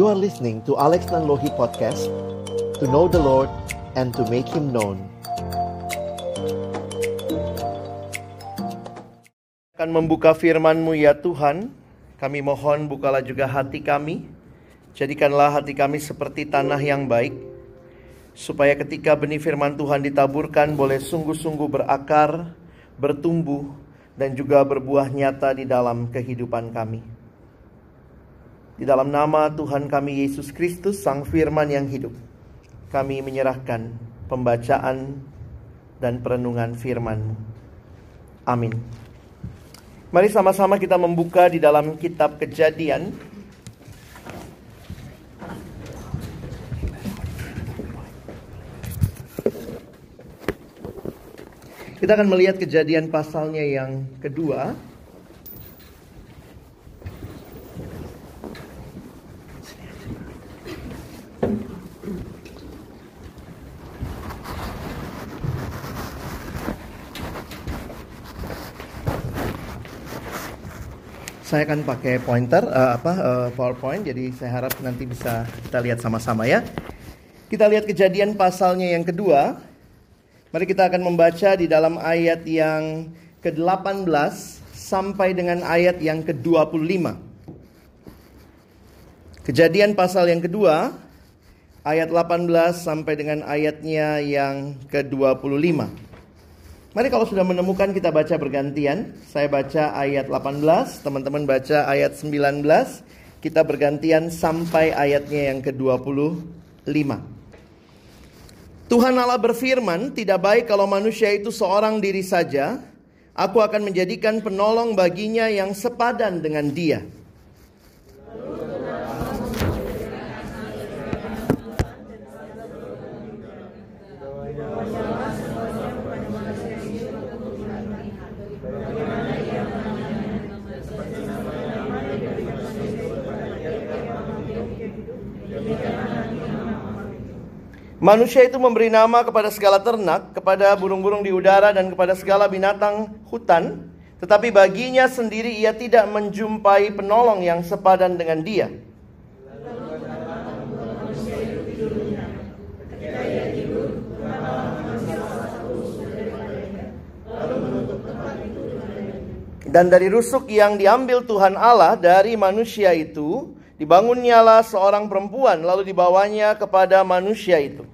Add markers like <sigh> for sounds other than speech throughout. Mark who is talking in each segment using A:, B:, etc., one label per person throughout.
A: You are listening to Alex Nanlohi Podcast To know the Lord and to make Him known
B: akan membuka firman-Mu ya Tuhan. Kami mohon bukalah juga hati kami. Jadikanlah hati kami seperti tanah yang baik. Supaya ketika benih firman Tuhan ditaburkan boleh sungguh-sungguh berakar, bertumbuh, dan juga berbuah nyata di dalam kehidupan kami. Di dalam nama Tuhan kami Yesus Kristus, Sang Firman yang hidup, kami menyerahkan pembacaan dan perenungan firman-Mu. Amin. Mari sama-sama kita membuka di dalam kitab Kejadian. Kita akan melihat kejadian pasalnya yang kedua. Saya akan pakai pointer uh, apa uh, PowerPoint jadi saya harap nanti bisa kita lihat sama-sama ya. Kita lihat kejadian pasalnya yang kedua. Mari kita akan membaca di dalam ayat yang ke-18 sampai dengan ayat yang ke-25. Kejadian pasal yang kedua ayat 18 sampai dengan ayatnya yang ke-25. Mari kalau sudah menemukan kita baca bergantian. Saya baca ayat 18, teman-teman baca ayat 19. Kita bergantian sampai ayatnya yang ke-25. Tuhan Allah berfirman, tidak baik kalau manusia itu seorang diri saja. Aku akan menjadikan penolong baginya yang sepadan dengan dia. Manusia itu memberi nama kepada segala ternak, kepada burung-burung di udara, dan kepada segala binatang hutan. Tetapi baginya sendiri ia tidak menjumpai penolong yang sepadan dengan dia. Dan dari rusuk yang diambil Tuhan Allah dari manusia itu, Dibangunnyalah seorang perempuan, lalu dibawanya kepada manusia itu.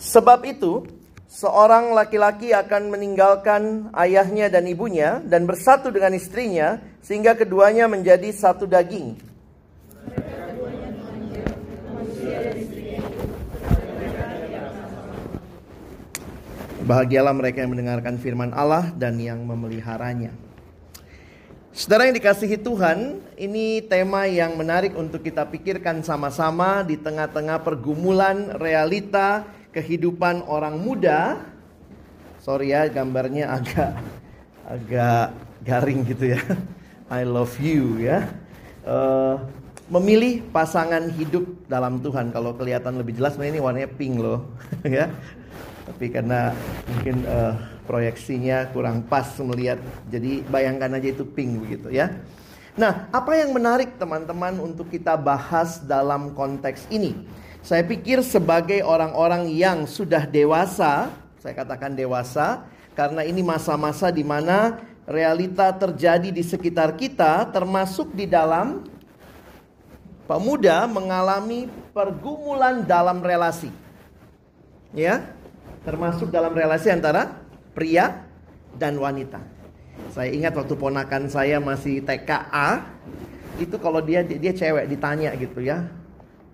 B: Sebab itu, seorang laki-laki akan meninggalkan ayahnya dan ibunya dan bersatu dengan istrinya, sehingga keduanya menjadi satu daging. Bahagialah mereka yang mendengarkan firman Allah dan yang memeliharanya. Saudara yang dikasihi Tuhan, ini tema yang menarik untuk kita pikirkan sama-sama di tengah-tengah pergumulan realita kehidupan orang muda. Sorry ya, gambarnya agak agak garing gitu ya. I love you ya. Uh, memilih pasangan hidup dalam Tuhan. Kalau kelihatan lebih jelas, ini warnanya pink loh, <laughs> ya tapi karena mungkin uh, proyeksinya kurang pas melihat jadi bayangkan aja itu pink begitu ya. Nah apa yang menarik teman-teman untuk kita bahas dalam konteks ini? Saya pikir sebagai orang-orang yang sudah dewasa saya katakan dewasa karena ini masa-masa di mana realita terjadi di sekitar kita termasuk di dalam pemuda mengalami pergumulan dalam relasi. Ya termasuk dalam relasi antara pria dan wanita. Saya ingat waktu ponakan saya masih TKA, itu kalau dia dia cewek ditanya gitu ya.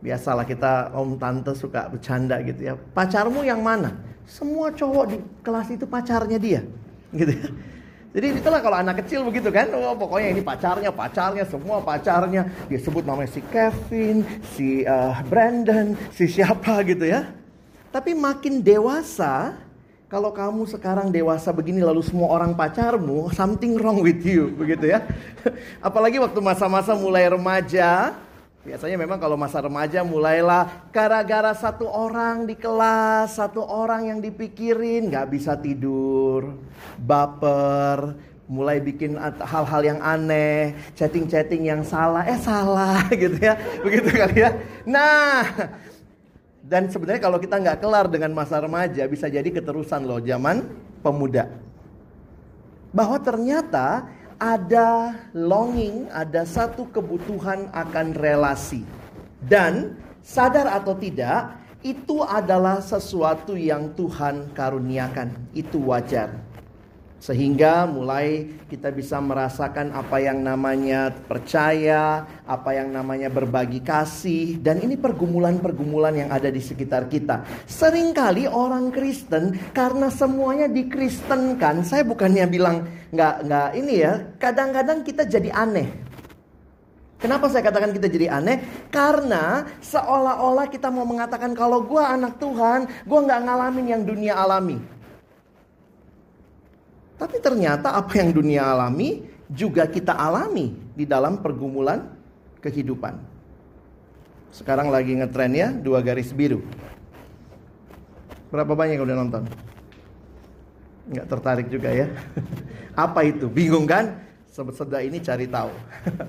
B: Biasalah kita om tante suka bercanda gitu ya. Pacarmu yang mana? Semua cowok di kelas itu pacarnya dia. Gitu ya. Jadi itulah kalau anak kecil begitu kan, oh, pokoknya ini pacarnya, pacarnya, semua pacarnya. Dia sebut namanya si Kevin, si uh, Brandon, si siapa gitu ya. Tapi makin dewasa, kalau kamu sekarang dewasa begini lalu semua orang pacarmu, something wrong with you, <laughs> begitu ya. Apalagi waktu masa-masa mulai remaja, Biasanya memang kalau masa remaja mulailah gara-gara satu orang di kelas, satu orang yang dipikirin, nggak bisa tidur, baper, mulai bikin hal-hal yang aneh, chatting-chatting yang salah, eh salah <laughs> gitu ya, begitu kali ya. Nah, dan sebenarnya kalau kita nggak kelar dengan masa remaja, bisa jadi keterusan loh zaman pemuda. Bahwa ternyata ada longing, ada satu kebutuhan akan relasi. Dan sadar atau tidak, itu adalah sesuatu yang Tuhan karuniakan. Itu wajar. Sehingga mulai kita bisa merasakan apa yang namanya percaya, apa yang namanya berbagi kasih, dan ini pergumulan-pergumulan yang ada di sekitar kita. Seringkali orang Kristen karena semuanya dikristenkan, saya bukannya bilang nggak nggak ini ya, kadang-kadang kita jadi aneh. Kenapa saya katakan kita jadi aneh? Karena seolah-olah kita mau mengatakan kalau gue anak Tuhan, gue nggak ngalamin yang dunia alami. Tapi ternyata apa yang dunia alami juga kita alami di dalam pergumulan kehidupan. Sekarang lagi ngetren ya, dua garis biru. Berapa banyak yang udah nonton? Nggak tertarik juga ya. <laughs> apa itu? Bingung kan? Sebeseda ini cari tahu.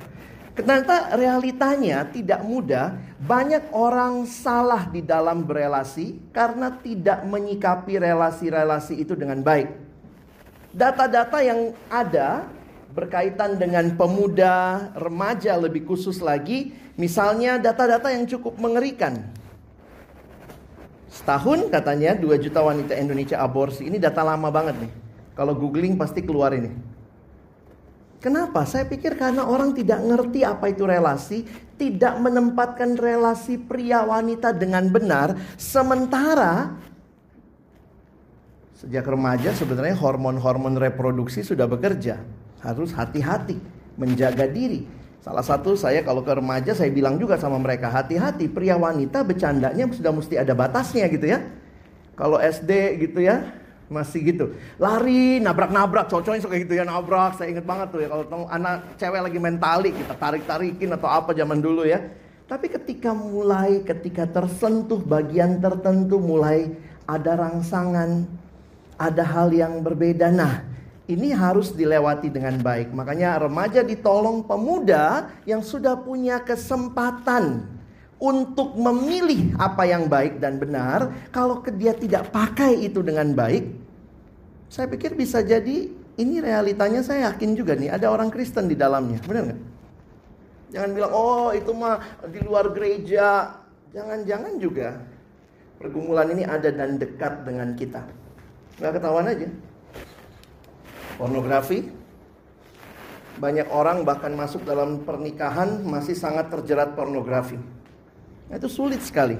B: <laughs> Ternyata realitanya tidak mudah. Banyak orang salah di dalam berelasi karena tidak menyikapi relasi-relasi itu dengan baik. Data-data yang ada berkaitan dengan pemuda, remaja lebih khusus lagi, misalnya data-data yang cukup mengerikan. Setahun katanya 2 juta wanita Indonesia aborsi. Ini data lama banget nih. Kalau googling pasti keluar ini. Kenapa? Saya pikir karena orang tidak ngerti apa itu relasi, tidak menempatkan relasi pria wanita dengan benar, sementara Sejak remaja sebenarnya hormon-hormon reproduksi sudah bekerja. Harus hati-hati menjaga diri. Salah satu saya kalau ke remaja saya bilang juga sama mereka hati-hati pria wanita bercandanya sudah mesti ada batasnya gitu ya. Kalau SD gitu ya masih gitu lari nabrak-nabrak cocoknya suka gitu ya nabrak saya inget banget tuh ya kalau anak cewek lagi main tali kita tarik-tarikin atau apa zaman dulu ya tapi ketika mulai ketika tersentuh bagian tertentu mulai ada rangsangan ada hal yang berbeda. Nah, ini harus dilewati dengan baik. Makanya remaja ditolong pemuda yang sudah punya kesempatan untuk memilih apa yang baik dan benar. Kalau dia tidak pakai itu dengan baik, saya pikir bisa jadi ini realitanya saya yakin juga nih ada orang Kristen di dalamnya. Benar nggak? Jangan bilang oh itu mah di luar gereja. Jangan-jangan juga pergumulan ini ada dan dekat dengan kita. Gak ketahuan aja. Pornografi. Banyak orang bahkan masuk dalam pernikahan masih sangat terjerat pornografi. Nah, itu sulit sekali.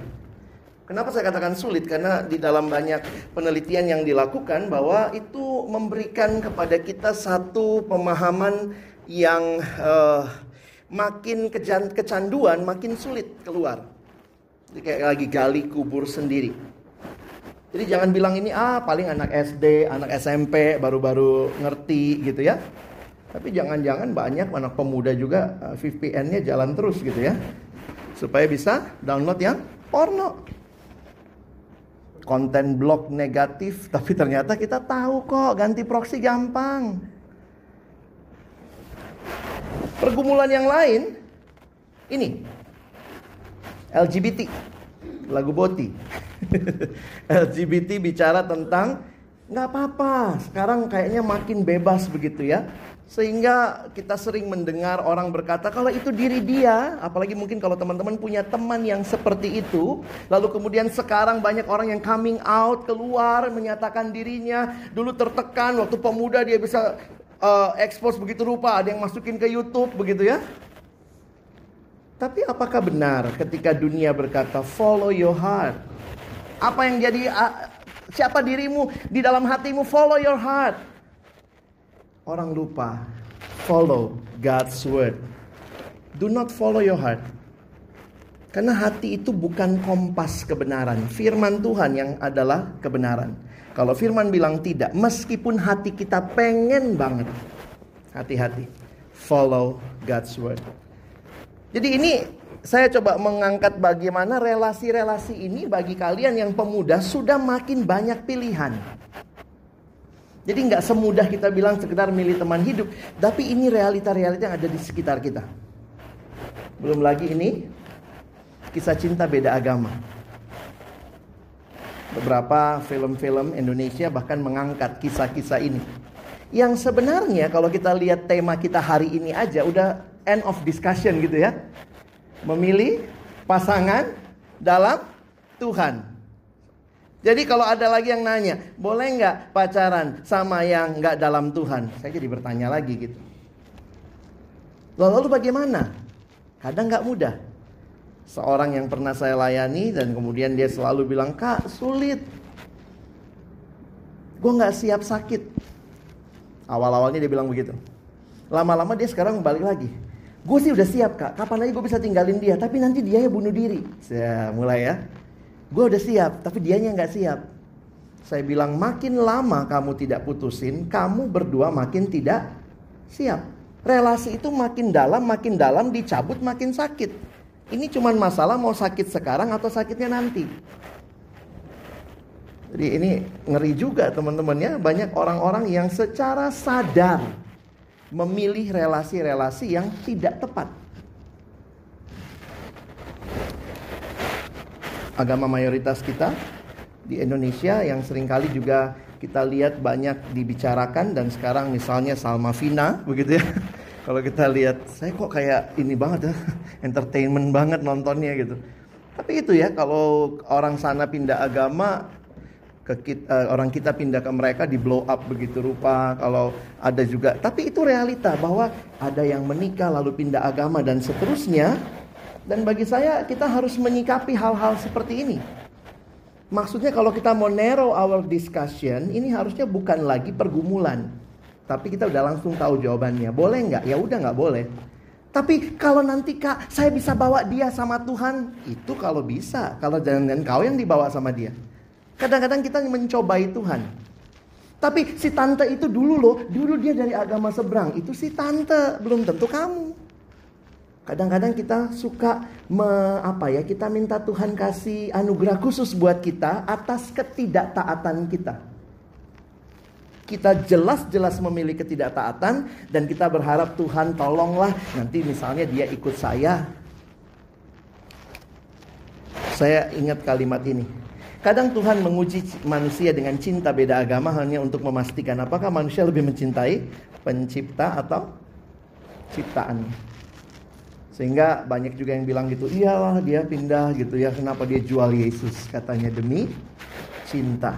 B: Kenapa saya katakan sulit? Karena di dalam banyak penelitian yang dilakukan bahwa itu memberikan kepada kita satu pemahaman yang uh, makin kecanduan, makin sulit keluar. Jadi kayak lagi gali kubur sendiri. Jadi jangan bilang ini ah paling anak SD, anak SMP baru-baru ngerti gitu ya. Tapi jangan-jangan banyak anak pemuda juga eh, VPN-nya jalan terus gitu ya. Supaya bisa download yang porno. Konten blog negatif, <laughs> tapi ternyata kita tahu kok ganti proxy gampang. Pergumulan yang lain ini LGBT lagu Boti. <laughs> LGBT bicara tentang nggak apa-apa. Sekarang kayaknya makin bebas begitu ya. Sehingga kita sering mendengar orang berkata kalau itu diri dia, apalagi mungkin kalau teman-teman punya teman yang seperti itu, lalu kemudian sekarang banyak orang yang coming out keluar menyatakan dirinya dulu tertekan waktu pemuda dia bisa uh, expose begitu rupa, ada yang masukin ke YouTube begitu ya. Tapi apakah benar ketika dunia berkata follow your heart? Apa yang jadi siapa dirimu di dalam hatimu follow your heart. Orang lupa follow God's word. Do not follow your heart. Karena hati itu bukan kompas kebenaran. Firman Tuhan yang adalah kebenaran. Kalau firman bilang tidak, meskipun hati kita pengen banget. Hati-hati. Follow God's word. Jadi ini saya coba mengangkat bagaimana relasi-relasi ini bagi kalian yang pemuda sudah makin banyak pilihan. Jadi nggak semudah kita bilang sekedar milih teman hidup, tapi ini realita-realita yang ada di sekitar kita. Belum lagi ini kisah cinta beda agama. Beberapa film-film Indonesia bahkan mengangkat kisah-kisah ini. Yang sebenarnya kalau kita lihat tema kita hari ini aja udah end of discussion gitu ya. Memilih pasangan dalam Tuhan. Jadi kalau ada lagi yang nanya, boleh nggak pacaran sama yang nggak dalam Tuhan? Saya jadi bertanya lagi gitu. Lalu bagaimana? Kadang nggak mudah. Seorang yang pernah saya layani dan kemudian dia selalu bilang, kak sulit. Gue nggak siap sakit. Awal-awalnya dia bilang begitu. Lama-lama dia sekarang balik lagi. Gue sih udah siap kak, kapan aja gue bisa tinggalin dia. Tapi nanti dia ya bunuh diri. Saya mulai ya. Gue udah siap, tapi dianya nggak siap. Saya bilang makin lama kamu tidak putusin, kamu berdua makin tidak siap. Relasi itu makin dalam, makin dalam, dicabut makin sakit. Ini cuma masalah mau sakit sekarang atau sakitnya nanti. Jadi ini ngeri juga teman-teman ya, banyak orang-orang yang secara sadar memilih relasi-relasi yang tidak tepat. agama mayoritas kita di Indonesia yang sering kali juga kita lihat banyak dibicarakan dan sekarang misalnya Salma Vina begitu ya. <laughs> Kalau kita lihat saya kok kayak ini banget ya, <laughs> entertainment banget nontonnya gitu. Tapi itu ya kalau orang sana pindah agama ke kita, uh, orang kita pindah ke mereka di blow up begitu rupa kalau ada juga tapi itu realita bahwa ada yang menikah lalu pindah agama dan seterusnya dan bagi saya kita harus menyikapi hal-hal seperti ini. Maksudnya kalau kita mau narrow our discussion, ini harusnya bukan lagi pergumulan. Tapi kita udah langsung tahu jawabannya. Boleh nggak? Ya udah nggak boleh. Tapi kalau nanti kak, saya bisa bawa dia sama Tuhan. Itu kalau bisa. Kalau jangan kau yang dibawa sama dia. Kadang-kadang kita mencobai Tuhan. Tapi si tante itu dulu loh, dulu dia dari agama seberang. Itu si tante, belum tentu kamu. Kadang-kadang kita suka me, apa ya? Kita minta Tuhan kasih anugerah khusus buat kita atas ketidaktaatan kita. Kita jelas-jelas memilih ketidaktaatan dan kita berharap Tuhan tolonglah nanti misalnya dia ikut saya. Saya ingat kalimat ini. Kadang Tuhan menguji manusia dengan cinta beda agama hanya untuk memastikan apakah manusia lebih mencintai pencipta atau ciptaannya. Sehingga banyak juga yang bilang gitu, iyalah dia pindah gitu ya, kenapa dia jual Yesus? Katanya demi cinta.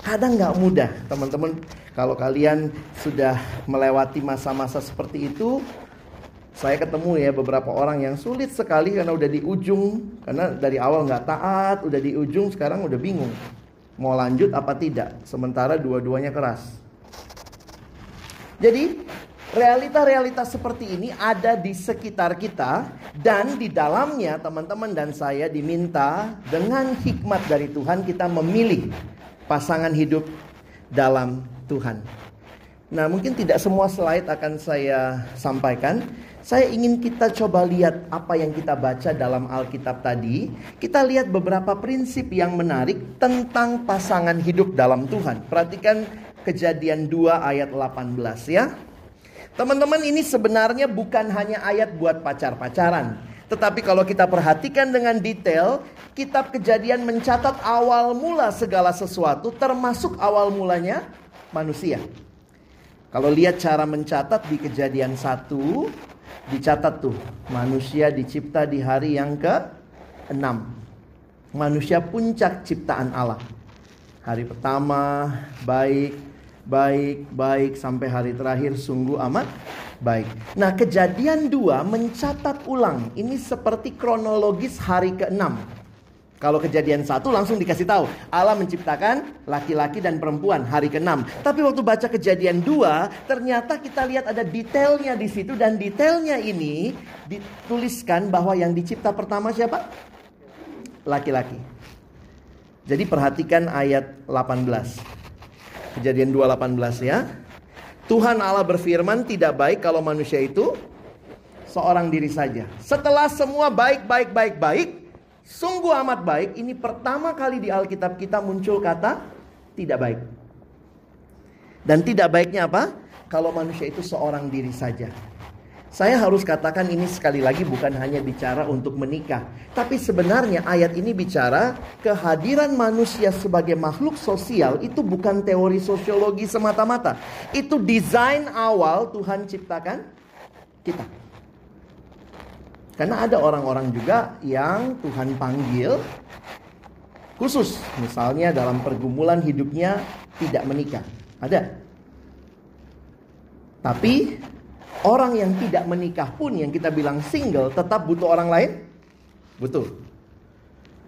B: Kadang nggak mudah, teman-teman. Kalau kalian sudah melewati masa-masa seperti itu, saya ketemu ya beberapa orang yang sulit sekali karena udah di ujung, karena dari awal nggak taat, udah di ujung, sekarang udah bingung mau lanjut apa tidak. Sementara dua-duanya keras. Jadi Realita-realita seperti ini ada di sekitar kita dan di dalamnya teman-teman dan saya diminta dengan hikmat dari Tuhan kita memilih pasangan hidup dalam Tuhan. Nah, mungkin tidak semua slide akan saya sampaikan. Saya ingin kita coba lihat apa yang kita baca dalam Alkitab tadi. Kita lihat beberapa prinsip yang menarik tentang pasangan hidup dalam Tuhan. Perhatikan kejadian 2 ayat 18 ya. Teman-teman ini sebenarnya bukan hanya ayat buat pacar-pacaran. Tetapi kalau kita perhatikan dengan detail, kitab kejadian mencatat awal mula segala sesuatu termasuk awal mulanya manusia. Kalau lihat cara mencatat di kejadian satu, dicatat tuh manusia dicipta di hari yang ke enam. Manusia puncak ciptaan Allah. Hari pertama baik, baik, baik sampai hari terakhir sungguh amat baik. Nah, kejadian dua mencatat ulang. Ini seperti kronologis hari ke-6. Kalau kejadian satu langsung dikasih tahu Allah menciptakan laki-laki dan perempuan hari ke-6. Tapi waktu baca kejadian dua ternyata kita lihat ada detailnya di situ dan detailnya ini dituliskan bahwa yang dicipta pertama siapa? Laki-laki. Jadi perhatikan ayat 18. Kejadian 2:18 ya. Tuhan Allah berfirman tidak baik kalau manusia itu seorang diri saja. Setelah semua baik, baik, baik, baik, sungguh amat baik, ini pertama kali di Alkitab kita muncul kata tidak baik. Dan tidak baiknya apa? Kalau manusia itu seorang diri saja. Saya harus katakan ini sekali lagi bukan hanya bicara untuk menikah, tapi sebenarnya ayat ini bicara kehadiran manusia sebagai makhluk sosial itu bukan teori sosiologi semata-mata. Itu desain awal Tuhan ciptakan kita. Karena ada orang-orang juga yang Tuhan panggil khusus, misalnya dalam pergumulan hidupnya tidak menikah. Ada. Tapi Orang yang tidak menikah pun yang kita bilang single tetap butuh orang lain? Butuh.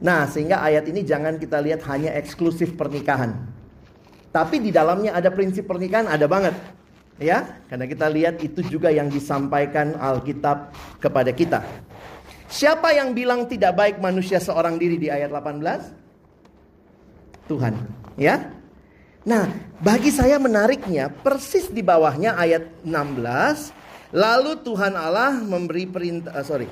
B: Nah, sehingga ayat ini jangan kita lihat hanya eksklusif pernikahan. Tapi di dalamnya ada prinsip pernikahan ada banget. Ya, karena kita lihat itu juga yang disampaikan Alkitab kepada kita. Siapa yang bilang tidak baik manusia seorang diri di ayat 18? Tuhan, ya. Nah, bagi saya menariknya persis di bawahnya ayat 16 Lalu Tuhan Allah memberi perintah, uh, sorry,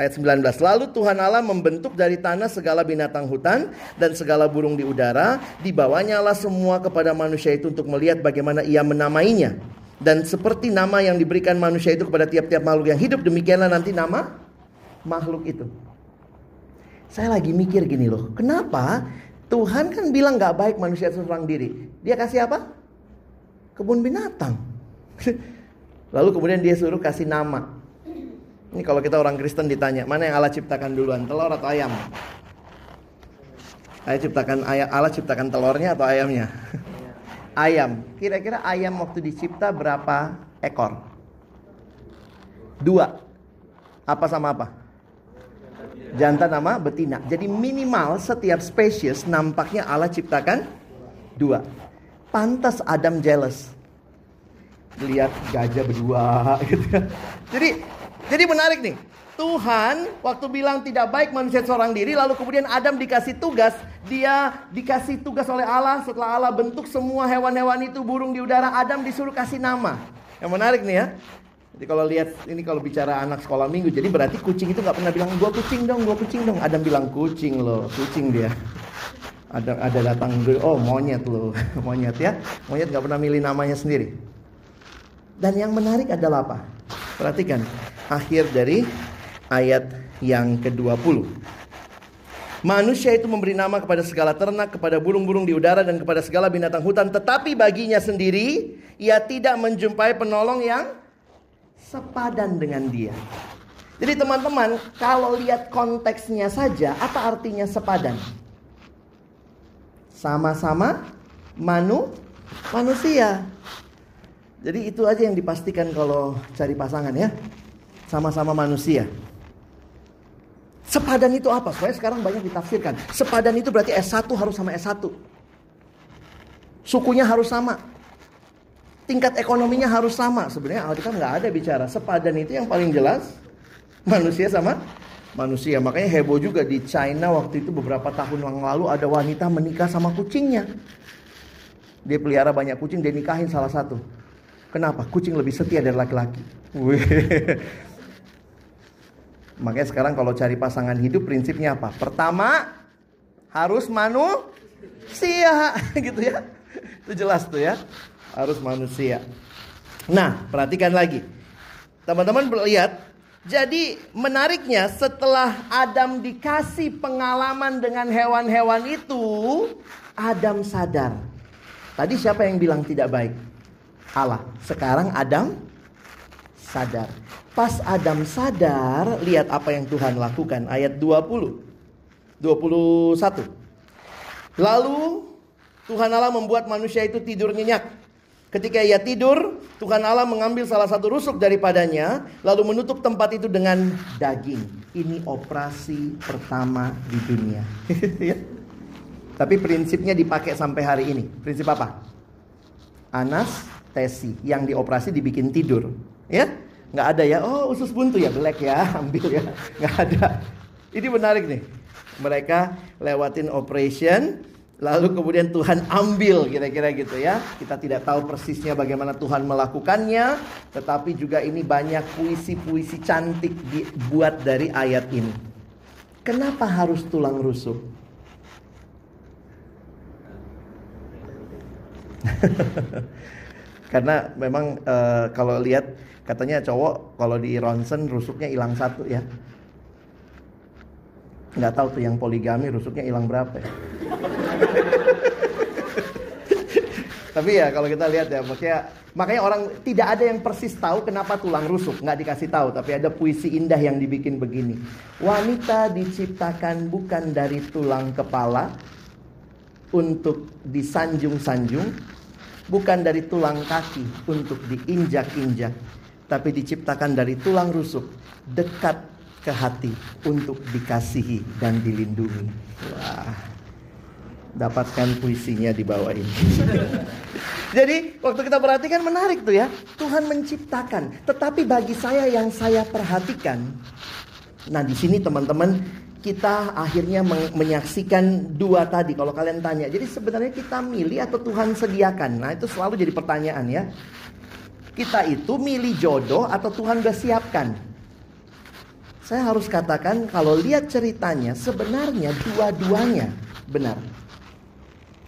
B: ayat 19. Lalu Tuhan Allah membentuk dari tanah segala binatang hutan dan segala burung di udara. Dibawanya Allah semua kepada manusia itu untuk melihat bagaimana ia menamainya. Dan seperti nama yang diberikan manusia itu kepada tiap-tiap makhluk yang hidup, demikianlah nanti nama makhluk itu. Saya lagi mikir gini loh, kenapa Tuhan kan bilang gak baik manusia seorang diri. Dia kasih apa? Kebun binatang. <laughs> Lalu kemudian dia suruh kasih nama. Ini kalau kita orang Kristen ditanya, mana yang Allah ciptakan duluan, telur atau ayam? Allah ciptakan ayam, Allah ciptakan telurnya atau ayamnya? <laughs> ayam. Kira-kira ayam waktu dicipta berapa ekor? Dua. Apa sama apa? Jantan sama betina. Jadi minimal setiap spesies nampaknya Allah ciptakan dua. Pantas Adam jealous lihat gajah berdua <laughs> gitu. Jadi jadi menarik nih. Tuhan waktu bilang tidak baik manusia seorang diri lalu kemudian Adam dikasih tugas, dia dikasih tugas oleh Allah setelah Allah bentuk semua hewan-hewan itu burung di udara, Adam disuruh kasih nama. Yang menarik nih ya. Jadi kalau lihat ini kalau bicara anak sekolah minggu, jadi berarti kucing itu nggak pernah bilang gua kucing dong, gua kucing dong. Adam bilang kucing loh, kucing dia. Ada ada datang oh monyet loh, <laughs> monyet ya. Monyet nggak pernah milih namanya sendiri. Dan yang menarik adalah apa? Perhatikan akhir dari ayat yang ke-20. Manusia itu memberi nama kepada segala ternak, kepada burung-burung di udara dan kepada segala binatang hutan, tetapi baginya sendiri ia tidak menjumpai penolong yang sepadan dengan dia. Jadi teman-teman, kalau lihat konteksnya saja, apa artinya sepadan? Sama-sama manu manusia. Jadi itu aja yang dipastikan kalau cari pasangan ya. Sama-sama manusia. Sepadan itu apa? Saya sekarang banyak ditafsirkan. Sepadan itu berarti S1 harus sama S1. Sukunya harus sama. Tingkat ekonominya harus sama. Sebenarnya Alkitab nggak ada bicara. Sepadan itu yang paling jelas manusia sama manusia. Makanya heboh juga di China waktu itu beberapa tahun yang lalu ada wanita menikah sama kucingnya. Dia pelihara banyak kucing, dia nikahin salah satu. Kenapa? Kucing lebih setia dari laki-laki. Makanya sekarang kalau cari pasangan hidup prinsipnya apa? Pertama harus manusia <laughs> gitu ya. Itu jelas tuh ya. Harus manusia. Nah, perhatikan lagi. Teman-teman lihat jadi menariknya setelah Adam dikasih pengalaman dengan hewan-hewan itu, Adam sadar. Tadi siapa yang bilang tidak baik? Allah. Sekarang Adam sadar. Pas Adam sadar, lihat apa yang Tuhan lakukan. Ayat 20. 21. Lalu Tuhan Allah membuat manusia itu tidur nyenyak. Ketika ia tidur, Tuhan Allah mengambil salah satu rusuk daripadanya, lalu menutup tempat itu dengan daging. Ini operasi pertama di dunia. <laughs> Ya. Tapi prinsipnya dipakai sampai hari ini. Prinsip apa? Anas tesi yang dioperasi dibikin tidur ya nggak ada ya oh usus buntu ya belek ya <laughs> ambil ya nggak ada ini menarik nih mereka lewatin operation Lalu kemudian Tuhan ambil kira-kira gitu ya. Kita tidak tahu persisnya bagaimana Tuhan melakukannya, tetapi juga ini banyak puisi-puisi cantik dibuat dari ayat ini. Kenapa harus tulang rusuk? <laughs> Karena memang e, kalau lihat katanya cowok kalau di ronsen rusuknya hilang satu ya. Nggak tahu tuh yang poligami rusuknya hilang berapa ya. <laughs> Tapi ya kalau kita lihat ya maksudnya makanya orang tidak ada yang persis tahu kenapa tulang rusuk nggak dikasih tahu tapi ada puisi indah yang dibikin begini wanita diciptakan bukan dari tulang kepala untuk disanjung-sanjung bukan dari tulang kaki untuk diinjak-injak tapi diciptakan dari tulang rusuk dekat ke hati untuk dikasihi dan dilindungi wah dapatkan puisinya di bawah ini. <laughs> Jadi waktu kita perhatikan menarik tuh ya. Tuhan menciptakan. Tetapi bagi saya yang saya perhatikan. Nah di sini teman-teman kita akhirnya menyaksikan dua tadi kalau kalian tanya. Jadi sebenarnya kita milih atau Tuhan sediakan. Nah itu selalu jadi pertanyaan ya. Kita itu milih jodoh atau Tuhan udah siapkan? Saya harus katakan kalau lihat ceritanya sebenarnya dua-duanya benar.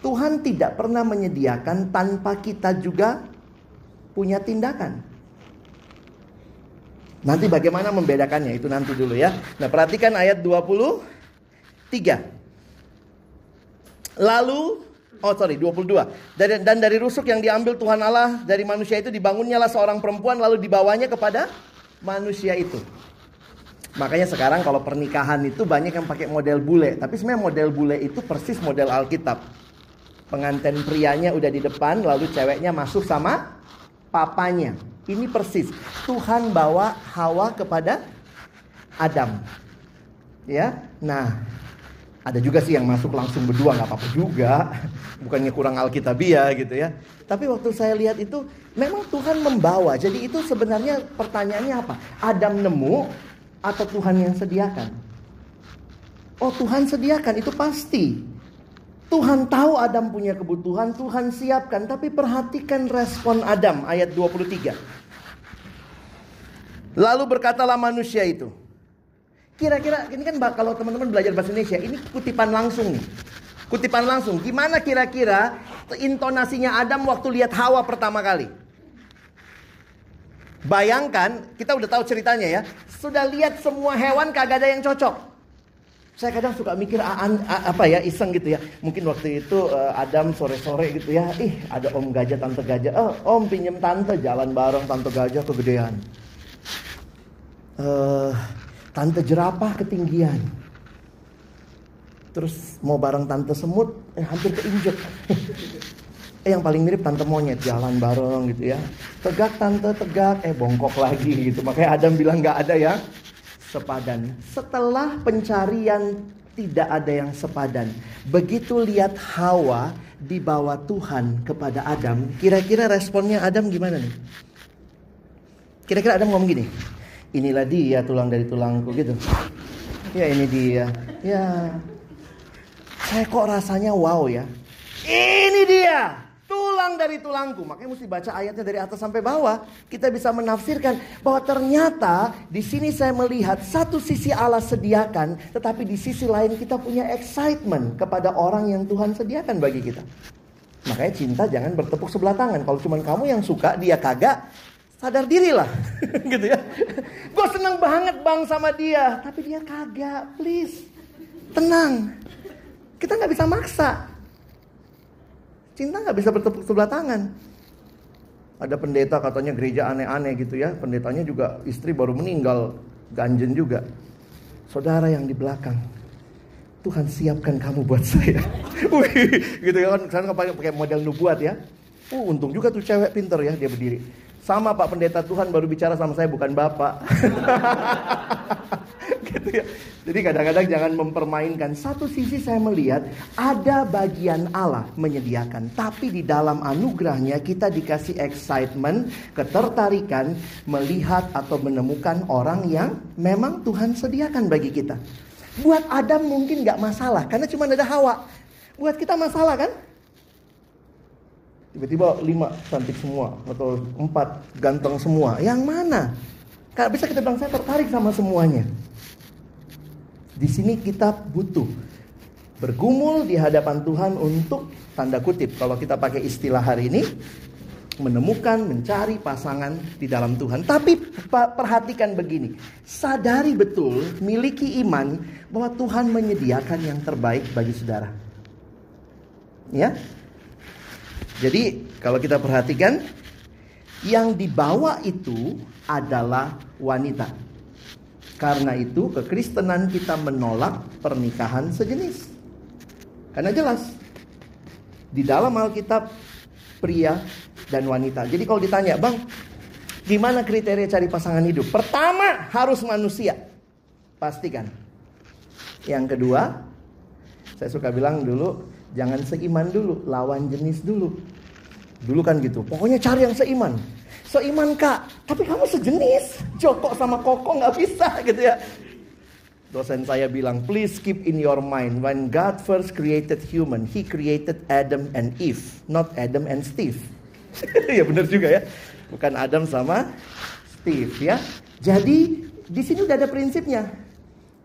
B: Tuhan tidak pernah menyediakan tanpa kita juga punya tindakan. Nanti bagaimana membedakannya itu nanti dulu ya. Nah, perhatikan ayat 23. Lalu Oh sorry 22 dari, Dan dari rusuk yang diambil Tuhan Allah Dari manusia itu dibangunnyalah seorang perempuan Lalu dibawanya kepada manusia itu Makanya sekarang kalau pernikahan itu banyak yang pakai model bule Tapi sebenarnya model bule itu persis model Alkitab Pengantin prianya udah di depan, lalu ceweknya masuk sama papanya. Ini persis. Tuhan bawa Hawa kepada Adam. Ya, nah ada juga sih yang masuk langsung berdua nggak apa-apa juga, bukannya kurang alkitabiah gitu ya. Tapi waktu saya lihat itu memang Tuhan membawa. Jadi itu sebenarnya pertanyaannya apa? Adam nemu atau Tuhan yang sediakan? Oh Tuhan sediakan itu pasti. Tuhan tahu Adam punya kebutuhan, Tuhan siapkan. Tapi perhatikan respon Adam ayat 23. Lalu berkatalah manusia itu. Kira-kira ini kan kalau teman-teman belajar bahasa Indonesia, ini kutipan langsung nih. Kutipan langsung. Gimana kira-kira intonasinya Adam waktu lihat Hawa pertama kali? Bayangkan, kita udah tahu ceritanya ya. Sudah lihat semua hewan kagak ada yang cocok. Saya kadang suka mikir apa ya iseng gitu ya. Mungkin waktu itu uh, Adam sore-sore gitu ya. Ih ada om gajah tante gajah. Oh om pinjem tante jalan bareng tante gajah kegedean. Uh, tante jerapah ketinggian. Terus mau bareng tante semut eh, hampir keinjek. eh yang paling mirip tante monyet jalan bareng gitu ya. Tegak tante tegak eh bongkok lagi gitu. Makanya Adam bilang nggak ada ya sepadan. Setelah pencarian tidak ada yang sepadan. Begitu lihat Hawa dibawa Tuhan kepada Adam, kira-kira responnya Adam gimana nih? Kira-kira Adam ngomong gini, inilah dia tulang dari tulangku gitu. Ya ini dia. Ya. Saya kok rasanya wow ya. Ini dia tulang dari tulangku. Makanya mesti baca ayatnya dari atas sampai bawah. Kita bisa menafsirkan bahwa ternyata di sini saya melihat satu sisi Allah sediakan, tetapi di sisi lain kita punya excitement kepada orang yang Tuhan sediakan bagi kita. Makanya cinta jangan bertepuk sebelah tangan. Kalau cuma kamu yang suka, dia kagak, sadar diri lah. <laughs> gitu ya. Gue seneng banget bang sama dia, tapi dia kagak. Please, tenang. Kita nggak bisa maksa. Cinta nggak bisa bertepuk sebelah tangan. Ada pendeta katanya gereja aneh-aneh gitu ya. Pendetanya juga istri baru meninggal, ganjen juga. Saudara yang di belakang, Tuhan siapkan kamu buat saya. <laughs> Wih, gitu ya kan, sekarang pakai model nubuat ya. Uh, untung juga tuh cewek pinter ya dia berdiri. Sama Pak Pendeta Tuhan baru bicara sama saya bukan Bapak. <laughs> gitu ya. Jadi kadang-kadang jangan mempermainkan. Satu sisi saya melihat ada bagian Allah menyediakan. Tapi di dalam anugerahnya kita dikasih excitement, ketertarikan melihat atau menemukan orang yang memang Tuhan sediakan bagi kita. Buat Adam mungkin gak masalah karena cuma ada Hawa. Buat kita masalah kan? Tiba-tiba lima cantik semua atau empat ganteng semua. Yang mana? Gak bisa kita bilang saya tertarik sama semuanya. Di sini kita butuh bergumul di hadapan Tuhan untuk tanda kutip kalau kita pakai istilah hari ini menemukan, mencari pasangan di dalam Tuhan. Tapi perhatikan begini, sadari betul, miliki iman bahwa Tuhan menyediakan yang terbaik bagi saudara. Ya. Jadi, kalau kita perhatikan yang dibawa itu adalah wanita. Karena itu kekristenan kita menolak pernikahan sejenis. Karena jelas di dalam Alkitab pria dan wanita. Jadi kalau ditanya, "Bang, gimana kriteria cari pasangan hidup?" Pertama, harus manusia. Pastikan. Yang kedua, saya suka bilang dulu, jangan seiman dulu, lawan jenis dulu. Dulu kan gitu. Pokoknya cari yang seiman. Seiman kak, tapi kamu sejenis. Joko sama Koko nggak bisa <laughs> gitu ya. Dosen saya bilang, please keep in your mind when God first created human, He created Adam and Eve, not Adam and Steve. <laughs> ya benar juga ya, bukan Adam sama Steve ya. Jadi di sini udah ada prinsipnya.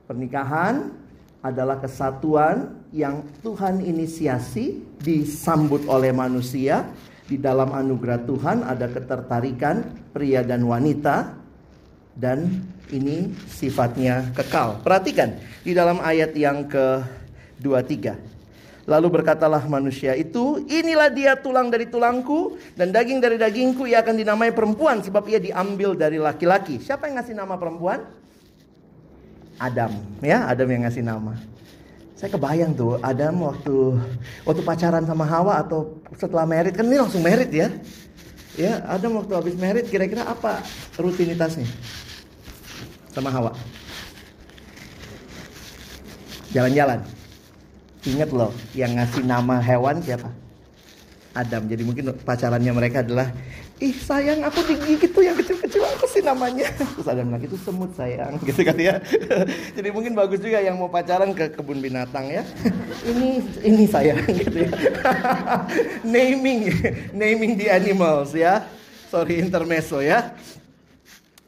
B: Pernikahan adalah kesatuan yang Tuhan inisiasi, disambut oleh manusia. Di dalam anugerah Tuhan ada ketertarikan pria dan wanita dan ini sifatnya kekal. Perhatikan di dalam ayat yang ke-23. Lalu berkatalah manusia itu, inilah dia tulang dari tulangku dan daging dari dagingku, ia akan dinamai perempuan sebab ia diambil dari laki-laki. Siapa yang ngasih nama perempuan? Adam, ya, Adam yang ngasih nama. Saya kebayang tuh Adam waktu waktu pacaran sama Hawa atau setelah merit kan ini langsung merit ya. Ya, Adam waktu habis merit kira-kira apa rutinitasnya? sama Hawa. Jalan-jalan. Ingat loh, yang ngasih nama hewan siapa? Adam. Jadi mungkin pacarannya mereka adalah Ih sayang aku digigit tuh yang kecil-kecil. Aku sih namanya? Terus Adam bilang itu semut sayang. <laughs> Gitu kan ya. <laughs> Jadi mungkin bagus juga yang mau pacaran ke kebun binatang ya. <laughs> Ini ini sayang gitu ya. Naming Naming the animals ya. Sorry intermezzo ya.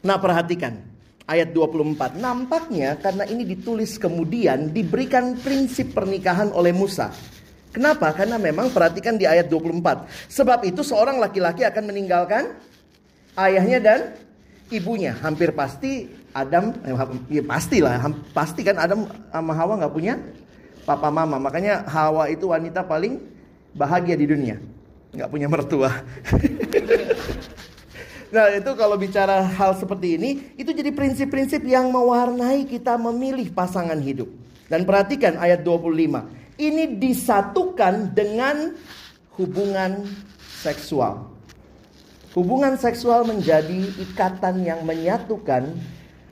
B: Nah perhatikan. Ayat 24. Nampaknya karena ini ditulis kemudian diberikan prinsip pernikahan oleh Musa. Kenapa? Karena memang perhatikan di ayat 24. Sebab itu seorang laki-laki akan meninggalkan ayahnya dan ibunya. Hampir pasti Adam, eh, ya pastilah, pasti kan Adam sama Hawa nggak punya papa mama. Makanya Hawa itu wanita paling bahagia di dunia. Nggak punya mertua. <laughs> Nah itu kalau bicara hal seperti ini, itu jadi prinsip-prinsip yang mewarnai kita memilih pasangan hidup. Dan perhatikan ayat 25. Ini disatukan dengan hubungan seksual. Hubungan seksual menjadi ikatan yang menyatukan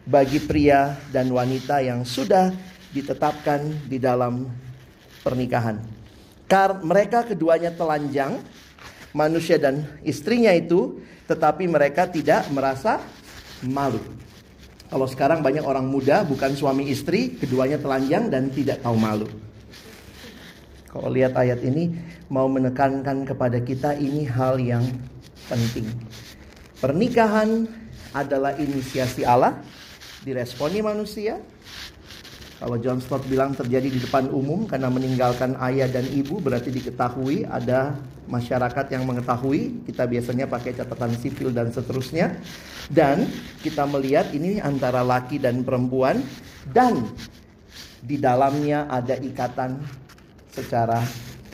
B: bagi pria dan wanita yang sudah ditetapkan di dalam pernikahan. Karena mereka keduanya telanjang, manusia dan istrinya itu tetapi mereka tidak merasa malu. Kalau sekarang banyak orang muda bukan suami istri, keduanya telanjang dan tidak tahu malu. Kalau lihat ayat ini mau menekankan kepada kita ini hal yang penting. Pernikahan adalah inisiasi Allah, diresponi manusia. Kalau John Stott bilang terjadi di depan umum karena meninggalkan ayah dan ibu berarti diketahui ada masyarakat yang mengetahui, kita biasanya pakai catatan sipil dan seterusnya. Dan kita melihat ini antara laki dan perempuan dan di dalamnya ada ikatan secara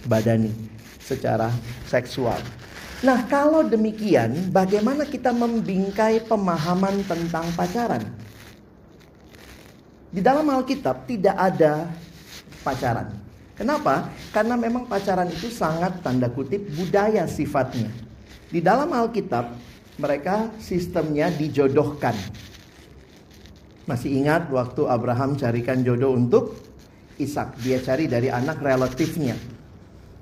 B: badani, secara seksual. Nah, kalau demikian, bagaimana kita membingkai pemahaman tentang pacaran? Di dalam Alkitab tidak ada pacaran. Kenapa? Karena memang pacaran itu sangat tanda kutip budaya sifatnya. Di dalam Alkitab mereka sistemnya dijodohkan. Masih ingat waktu Abraham carikan jodoh untuk Ishak, dia cari dari anak relatifnya.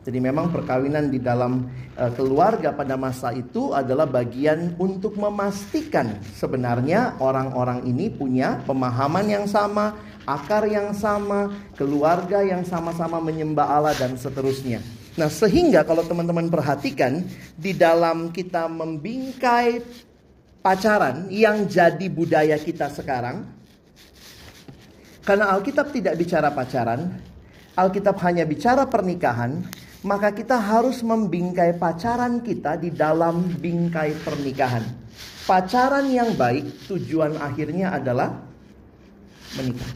B: Jadi memang perkawinan di dalam uh, keluarga pada masa itu adalah bagian untuk memastikan sebenarnya orang-orang ini punya pemahaman yang sama, akar yang sama, keluarga yang sama-sama menyembah Allah dan seterusnya. Nah, sehingga kalau teman-teman perhatikan di dalam kita membingkai pacaran yang jadi budaya kita sekarang karena Alkitab tidak bicara pacaran, Alkitab hanya bicara pernikahan, maka kita harus membingkai pacaran kita di dalam bingkai pernikahan. Pacaran yang baik tujuan akhirnya adalah menikah.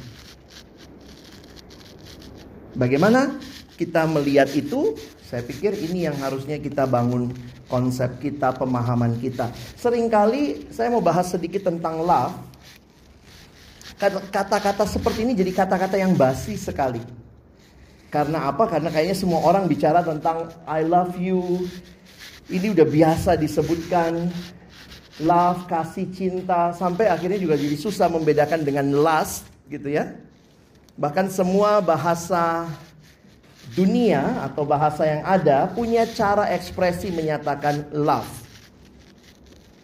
B: Bagaimana kita melihat itu? Saya pikir ini yang harusnya kita bangun konsep kita, pemahaman kita. Seringkali saya mau bahas sedikit tentang love. Kata-kata seperti ini jadi kata-kata yang basi sekali. Karena apa? Karena kayaknya semua orang bicara tentang I love you. Ini udah biasa disebutkan love, kasih cinta sampai akhirnya juga jadi susah membedakan dengan lust gitu ya. Bahkan semua bahasa dunia atau bahasa yang ada punya cara ekspresi menyatakan love.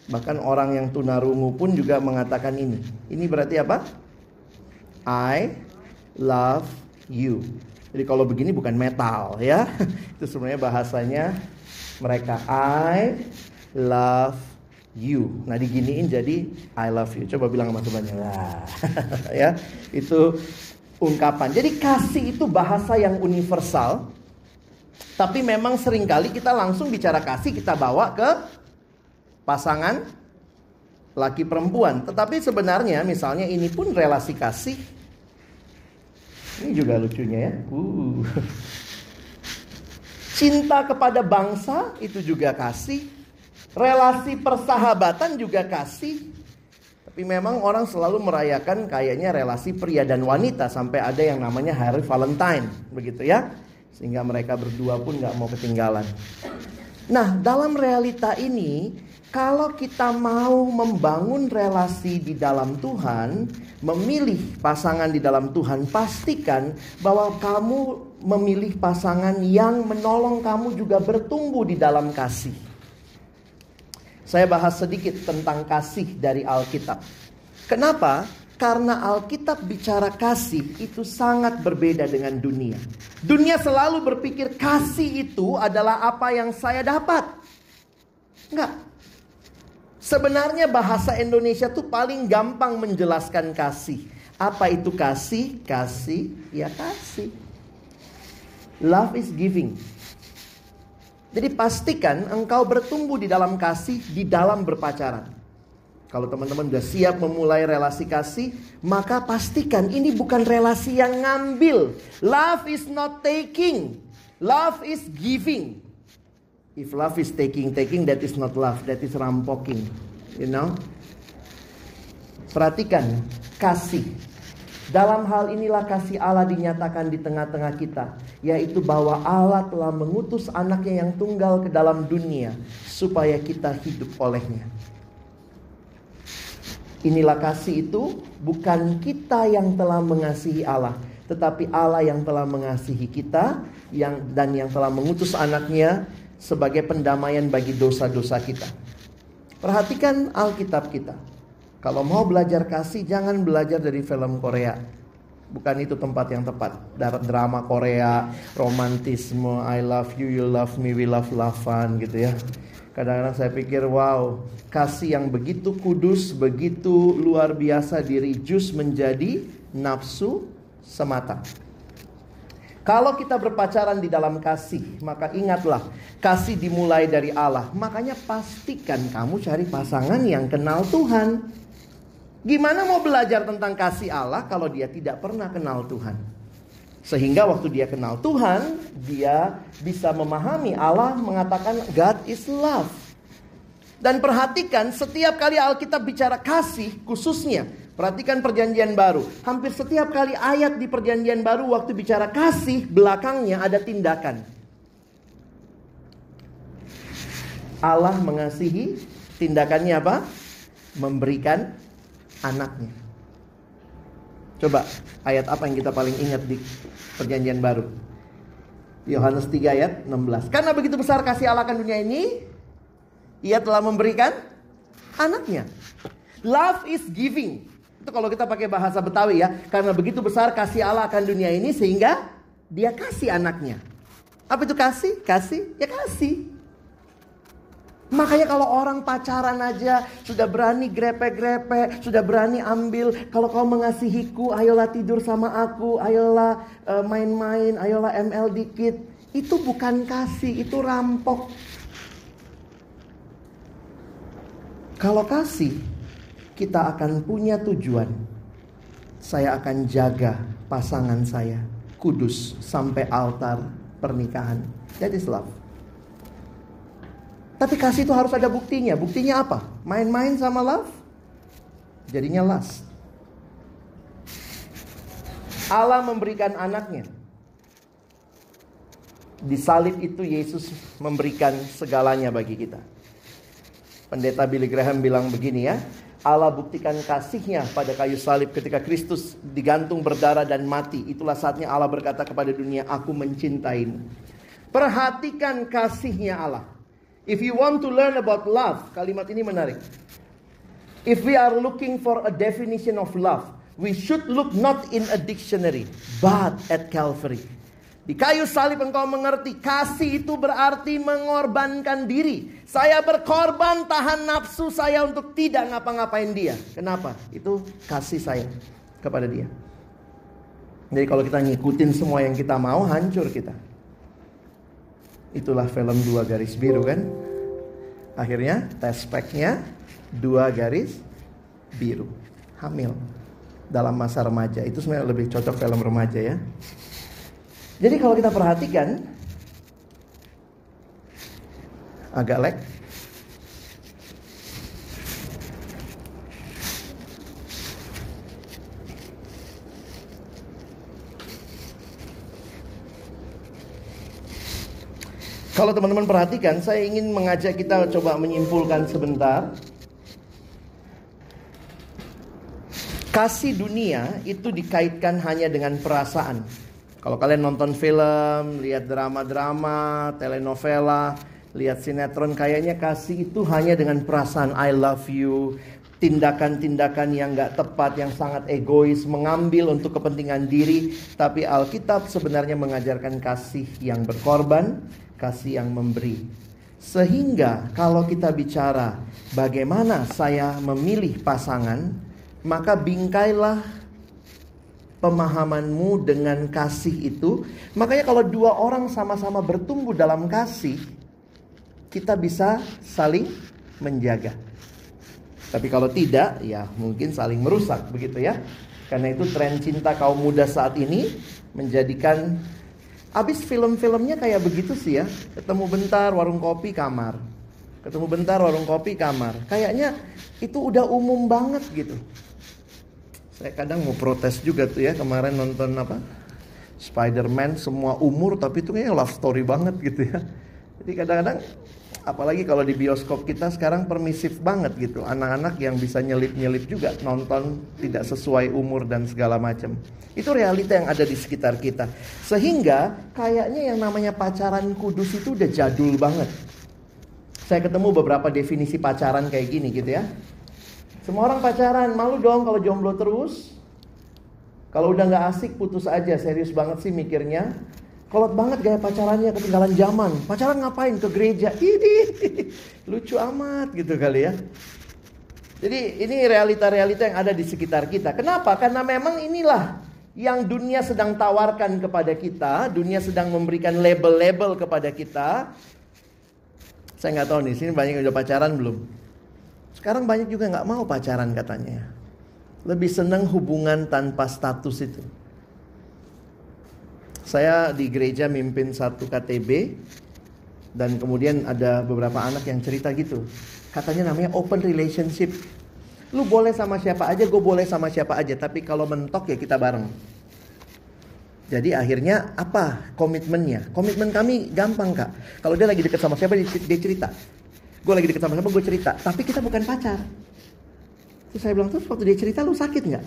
B: Bahkan orang yang tunarungu pun juga mengatakan ini. Ini berarti apa? I love you. Jadi kalau begini bukan metal ya. <laughs> Itu sebenarnya bahasanya mereka I love you. Nah diginiin jadi I love you. Coba bilang sama temannya lah. <laughs> ya itu ungkapan. Jadi kasih itu bahasa yang universal. Tapi memang sering kali kita langsung bicara kasih kita bawa ke pasangan laki perempuan. Tetapi sebenarnya misalnya ini pun relasi kasih ini juga lucunya ya. Uh. <laughs> Cinta kepada bangsa itu juga kasih. Relasi persahabatan juga kasih. Tapi memang orang selalu merayakan kayaknya relasi pria dan wanita sampai ada yang namanya hari Valentine, begitu ya. Sehingga mereka berdua pun nggak mau ketinggalan. Nah, dalam realita ini kalau kita mau membangun relasi di dalam Tuhan, memilih pasangan di dalam Tuhan, pastikan bahwa kamu memilih pasangan yang menolong kamu juga bertumbuh di dalam kasih. Saya bahas sedikit tentang kasih dari Alkitab. Kenapa? Karena Alkitab bicara kasih itu sangat berbeda dengan dunia. Dunia selalu berpikir kasih itu adalah apa yang saya dapat. Enggak, Sebenarnya bahasa Indonesia tuh paling gampang menjelaskan kasih. Apa itu kasih? Kasih, ya kasih. Love is giving. Jadi pastikan engkau bertumbuh di dalam kasih, di dalam berpacaran. Kalau teman-teman sudah siap memulai relasi kasih, maka pastikan ini bukan relasi yang ngambil. Love is not taking. Love is giving. If love is taking, taking that is not love, that is rampoking. You know? Perhatikan kasih. Dalam hal inilah kasih Allah dinyatakan di tengah-tengah kita, yaitu bahwa Allah telah mengutus anaknya yang tunggal ke dalam dunia supaya kita hidup olehnya. Inilah kasih itu bukan kita yang telah mengasihi Allah, tetapi Allah yang telah mengasihi kita yang dan yang telah mengutus anaknya sebagai pendamaian bagi dosa-dosa kita. Perhatikan Alkitab kita. Kalau mau belajar kasih, jangan belajar dari film Korea. Bukan itu tempat yang tepat. Drama Korea, romantisme, I love you, you love me, we love lovean gitu ya. Kadang-kadang saya pikir, wow, kasih yang begitu kudus, begitu luar biasa diri jus menjadi nafsu semata. Kalau kita berpacaran di dalam kasih, maka ingatlah, kasih dimulai dari Allah. Makanya pastikan kamu cari pasangan yang kenal Tuhan. Gimana mau belajar tentang kasih Allah kalau dia tidak pernah kenal Tuhan? Sehingga waktu dia kenal Tuhan, dia bisa memahami Allah mengatakan God is love. Dan perhatikan setiap kali Alkitab bicara kasih khususnya Perhatikan perjanjian baru. Hampir setiap kali ayat di perjanjian baru waktu bicara kasih, belakangnya ada tindakan. Allah mengasihi, tindakannya apa? Memberikan anaknya. Coba ayat apa yang kita paling ingat di perjanjian baru? Yohanes 3 ayat 16. Karena begitu besar kasih Allah akan dunia ini, ia telah memberikan anaknya. Love is giving. Itu kalau kita pakai bahasa Betawi ya. Karena begitu besar kasih Allah akan dunia ini sehingga dia kasih anaknya. Apa itu kasih? Kasih? Ya kasih. Makanya kalau orang pacaran aja sudah berani grepe-grepe, sudah berani ambil. Kalau kau mengasihiku, ayolah tidur sama aku, ayolah uh, main-main, ayolah ML dikit. Itu bukan kasih, itu rampok. Kalau kasih, kita akan punya tujuan. Saya akan jaga pasangan saya kudus sampai altar pernikahan. That is love. Tapi kasih itu harus ada buktinya. Buktinya apa? Main-main sama love? Jadinya lust. Allah memberikan anaknya. Di salib itu Yesus memberikan segalanya bagi kita. Pendeta Billy Graham bilang begini ya. Allah buktikan kasihnya pada kayu salib ketika Kristus digantung berdarah dan mati. Itulah saatnya Allah berkata kepada dunia, aku mencintaimu. Perhatikan kasihnya Allah. If you want to learn about love, kalimat ini menarik. If we are looking for a definition of love, we should look not in a dictionary, but at Calvary. Di kayu salib engkau mengerti, kasih itu berarti mengorbankan diri. Saya berkorban tahan nafsu saya untuk tidak ngapa-ngapain dia. Kenapa? Itu kasih saya kepada dia. Jadi kalau kita ngikutin semua yang kita mau, hancur kita. Itulah film dua garis biru kan. Akhirnya tes speknya dua garis biru. Hamil dalam masa remaja. Itu sebenarnya lebih cocok film remaja ya. Jadi kalau kita perhatikan agak lag Kalau teman-teman perhatikan, saya ingin mengajak kita coba menyimpulkan sebentar. Kasih dunia itu dikaitkan hanya dengan perasaan. Kalau kalian nonton film, lihat drama-drama, telenovela, lihat sinetron, kayaknya kasih itu hanya dengan perasaan I love you, tindakan-tindakan yang gak tepat, yang sangat egois, mengambil untuk kepentingan diri. Tapi Alkitab sebenarnya mengajarkan kasih yang berkorban, kasih yang memberi. Sehingga kalau kita bicara bagaimana saya memilih pasangan, maka bingkailah pemahamanmu dengan kasih itu. Makanya kalau dua orang sama-sama bertumbuh dalam kasih, kita bisa saling menjaga. Tapi kalau tidak, ya mungkin saling merusak begitu ya. Karena itu tren cinta kaum muda saat ini menjadikan Abis film-filmnya kayak begitu sih ya. Ketemu bentar warung kopi kamar. Ketemu bentar warung kopi kamar. Kayaknya itu udah umum banget gitu. Saya kadang mau protes juga tuh ya kemarin nonton apa? Spider-Man semua umur tapi itu kayak love story banget gitu ya. Jadi kadang-kadang apalagi kalau di bioskop kita sekarang permisif banget gitu anak-anak yang bisa nyelip-nyelip juga nonton tidak sesuai umur dan segala macam itu realita yang ada di sekitar kita sehingga kayaknya yang namanya pacaran kudus itu udah jadul banget saya ketemu beberapa definisi pacaran kayak gini gitu ya semua orang pacaran malu dong kalau jomblo terus kalau udah nggak asik putus aja serius banget sih mikirnya Kolot banget gaya pacarannya ketinggalan zaman. Pacaran ngapain ke gereja? <laughs> Ini lucu amat gitu kali ya. Jadi ini realita-realita yang ada di sekitar kita. Kenapa? Karena memang inilah yang dunia sedang tawarkan kepada kita. Dunia sedang memberikan label-label kepada kita. Saya nggak tahu nih, sini banyak yang udah pacaran belum? Sekarang banyak juga nggak mau pacaran katanya. Lebih senang hubungan tanpa status itu. Saya di gereja mimpin satu KTB dan kemudian ada beberapa anak yang cerita gitu. Katanya namanya open relationship. Lu boleh sama siapa aja, gue boleh sama siapa aja. Tapi kalau mentok ya kita bareng. Jadi akhirnya apa komitmennya? Komitmen kami gampang kak. Kalau dia lagi deket sama siapa dia cerita. Gue lagi deket sama siapa gue cerita. Tapi kita bukan pacar. Terus saya bilang terus waktu dia cerita lu sakit nggak?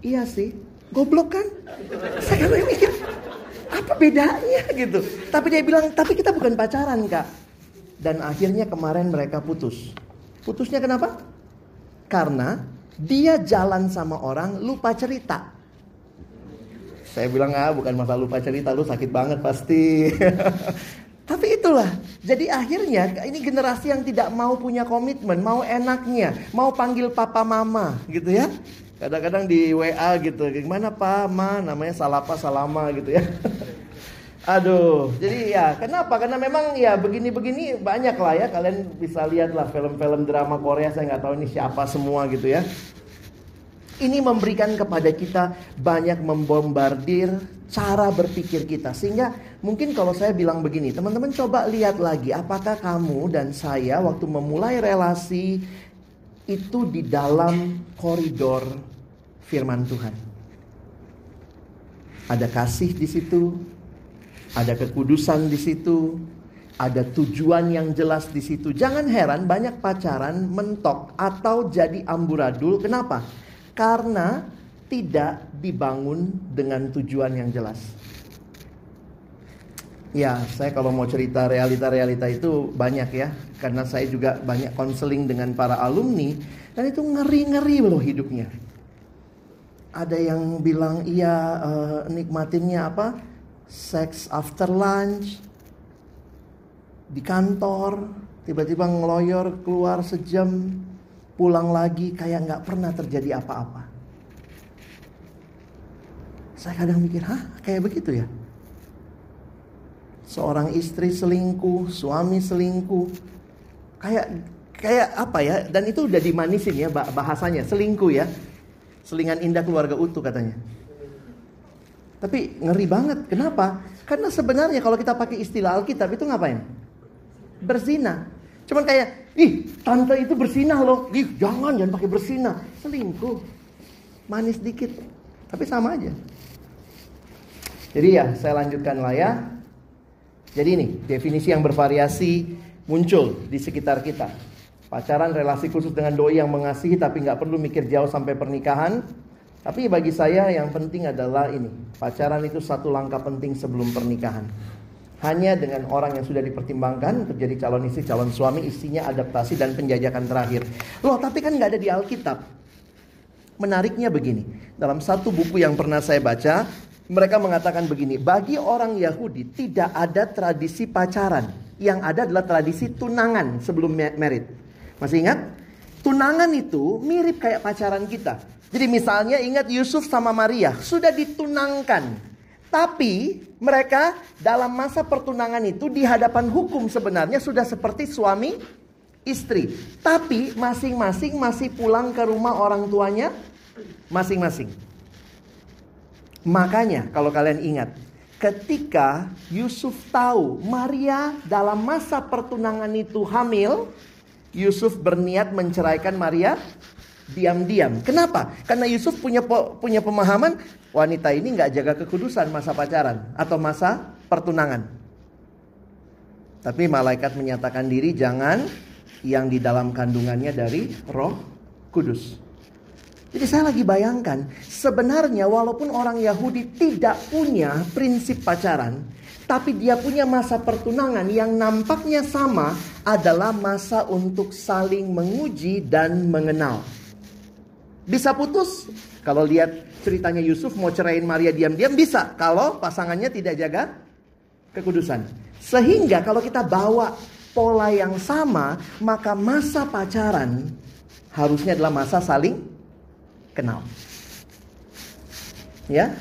B: Iya sih. Goblok kan? Saya mikir Apa bedanya gitu? Tapi dia bilang, tapi kita bukan pacaran kak. Dan akhirnya kemarin mereka putus. Putusnya kenapa? Karena dia jalan sama orang lupa cerita. Saya bilang ah bukan masalah lupa cerita lu sakit banget pasti. <laughs> Tapi itulah, jadi akhirnya ini generasi yang tidak mau punya komitmen, mau enaknya, mau panggil papa mama gitu ya. Kadang-kadang di WA gitu, gimana pak, ma, namanya salapa salama gitu ya. <laughs> Aduh, jadi ya kenapa? Karena memang ya begini-begini banyak lah ya. Kalian bisa lihat lah film-film drama Korea. Saya nggak tahu ini siapa semua gitu ya. Ini memberikan kepada kita banyak membombardir cara berpikir kita. Sehingga mungkin kalau saya bilang begini, teman-teman coba lihat lagi apakah kamu dan saya waktu memulai relasi itu di dalam koridor firman Tuhan. Ada kasih di situ, ada kekudusan di situ, ada tujuan yang jelas di situ. Jangan heran banyak pacaran mentok atau jadi amburadul. Kenapa? Karena tidak dibangun dengan tujuan yang jelas. Ya, saya kalau mau cerita realita-realita itu banyak ya, karena saya juga banyak konseling dengan para alumni dan itu ngeri-ngeri loh hidupnya. Ada yang bilang iya uh, nikmatinnya apa? Sex after lunch di kantor, tiba-tiba ngeloyor keluar sejam, pulang lagi kayak nggak pernah terjadi apa-apa. Saya kadang mikir, hah kayak begitu ya? Seorang istri selingkuh, suami selingkuh, kayak kayak apa ya? Dan itu udah dimanisin ya bahasanya, selingkuh ya. Selingan indah keluarga utuh katanya. Tapi ngeri banget. Kenapa? Karena sebenarnya kalau kita pakai istilah Alkitab itu ngapain? Berzina. Cuman kayak, ih tante itu bersinah loh. Ih jangan, jangan pakai bersinah. Selingkuh. Manis dikit. Tapi sama aja. Jadi ya, saya lanjutkan lah ya. Jadi ini, definisi yang bervariasi muncul di sekitar kita. Pacaran relasi khusus dengan doi yang mengasihi tapi nggak perlu mikir jauh sampai pernikahan. Tapi bagi saya yang penting adalah ini. Pacaran itu satu langkah penting sebelum pernikahan hanya dengan orang yang sudah dipertimbangkan untuk jadi calon istri, calon suami, istrinya adaptasi dan penjajakan terakhir. Loh, tapi kan nggak ada di Alkitab. Menariknya begini, dalam satu buku yang pernah saya baca, mereka mengatakan begini, bagi orang Yahudi tidak ada tradisi pacaran, yang ada adalah tradisi tunangan sebelum merit. Masih ingat? Tunangan itu mirip kayak pacaran kita. Jadi misalnya ingat Yusuf sama Maria sudah ditunangkan tapi mereka dalam masa pertunangan itu di hadapan hukum sebenarnya sudah seperti suami istri. Tapi masing-masing masih pulang ke rumah orang tuanya masing-masing. Makanya kalau kalian ingat, ketika Yusuf tahu Maria dalam masa pertunangan itu hamil, Yusuf berniat menceraikan Maria diam-diam. Kenapa? Karena Yusuf punya punya pemahaman wanita ini nggak jaga kekudusan masa pacaran atau masa pertunangan. Tapi malaikat menyatakan diri jangan yang di dalam kandungannya dari Roh Kudus. Jadi saya lagi bayangkan, sebenarnya walaupun orang Yahudi tidak punya prinsip pacaran, tapi dia punya masa pertunangan yang nampaknya sama adalah masa untuk saling menguji dan mengenal. Bisa putus. Kalau lihat ceritanya Yusuf mau ceraiin Maria diam-diam bisa. Kalau pasangannya tidak jaga kekudusan. Sehingga kalau kita bawa pola yang sama, maka masa pacaran harusnya adalah masa saling kenal. Ya.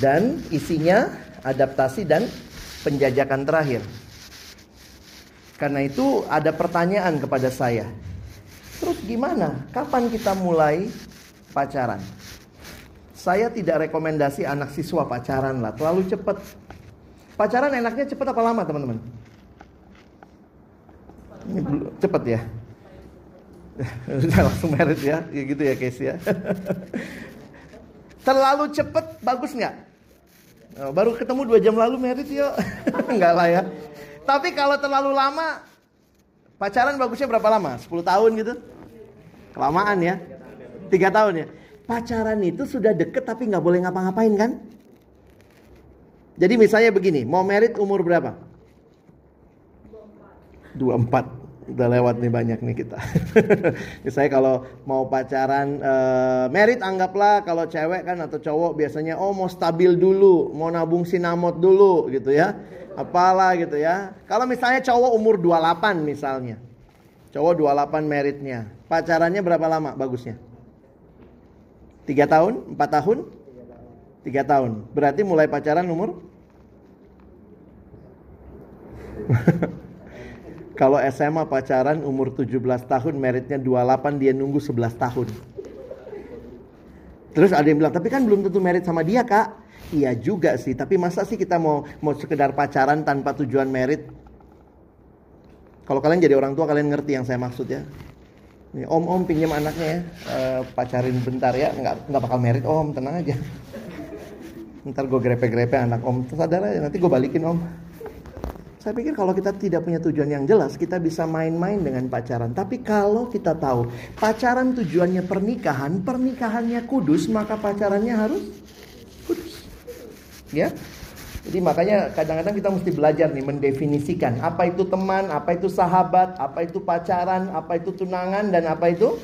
B: Dan isinya adaptasi dan penjajakan terakhir. Karena itu ada pertanyaan kepada saya. Terus gimana? Kapan kita mulai pacaran? Saya tidak rekomendasi anak siswa pacaran lah, terlalu cepat. Pacaran enaknya cepat apa lama teman-teman? Cepat ya? Langsung merit ya, ya gitu ya case ya. terlalu cepat bagus nggak? Oh, baru ketemu dua jam lalu merit yuk, <laughs> nggak lah ya. Tapi kalau terlalu lama, pacaran bagusnya berapa lama? 10 tahun gitu? Kelamaan ya. Tiga tahun ya. Pacaran itu sudah deket tapi nggak boleh ngapa-ngapain kan? Jadi misalnya begini, mau merit umur berapa? 24 udah lewat nih banyak nih kita. <laughs> Misalnya kalau mau pacaran uh, merit anggaplah kalau cewek kan atau cowok biasanya oh mau stabil dulu, mau nabung sinamot dulu gitu ya. Apalah gitu ya. Kalau misalnya cowok umur 28 misalnya. Cowok 28 meritnya. Pacarannya berapa lama bagusnya? 3 tahun? 4 tahun? 3 tahun. Berarti mulai pacaran umur <laughs> Kalau SMA pacaran umur 17 tahun meritnya 28 dia nunggu 11 tahun. Terus ada yang bilang, tapi kan belum tentu merit sama dia kak. Iya juga sih, tapi masa sih kita mau mau sekedar pacaran tanpa tujuan merit? Kalau kalian jadi orang tua kalian ngerti yang saya maksud ya. Om om pinjam anaknya ya, uh, pacarin bentar ya, nggak nggak bakal merit om, tenang aja. Ntar gue grepe-grepe anak om, sadar aja nanti gue balikin om. Saya pikir kalau kita tidak punya tujuan yang jelas, kita bisa main-main dengan pacaran. Tapi kalau kita tahu pacaran tujuannya pernikahan, pernikahannya kudus, maka pacarannya harus kudus. Ya. Jadi makanya kadang-kadang kita mesti belajar nih mendefinisikan apa itu teman, apa itu sahabat, apa itu pacaran, apa itu tunangan dan apa itu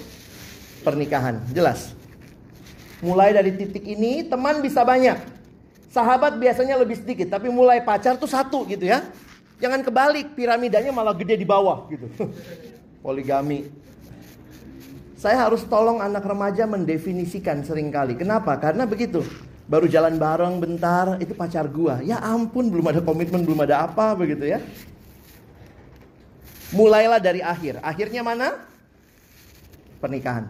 B: pernikahan. Jelas. Mulai dari titik ini teman bisa banyak. Sahabat biasanya lebih sedikit, tapi mulai pacar tuh satu gitu ya. Jangan kebalik, piramidanya malah gede di bawah gitu. <laughs> Poligami. Saya harus tolong anak remaja mendefinisikan sering kali. Kenapa? Karena begitu. Baru jalan bareng bentar, itu pacar gua. Ya ampun, belum ada komitmen, belum ada apa begitu ya. Mulailah dari akhir. Akhirnya mana? Pernikahan.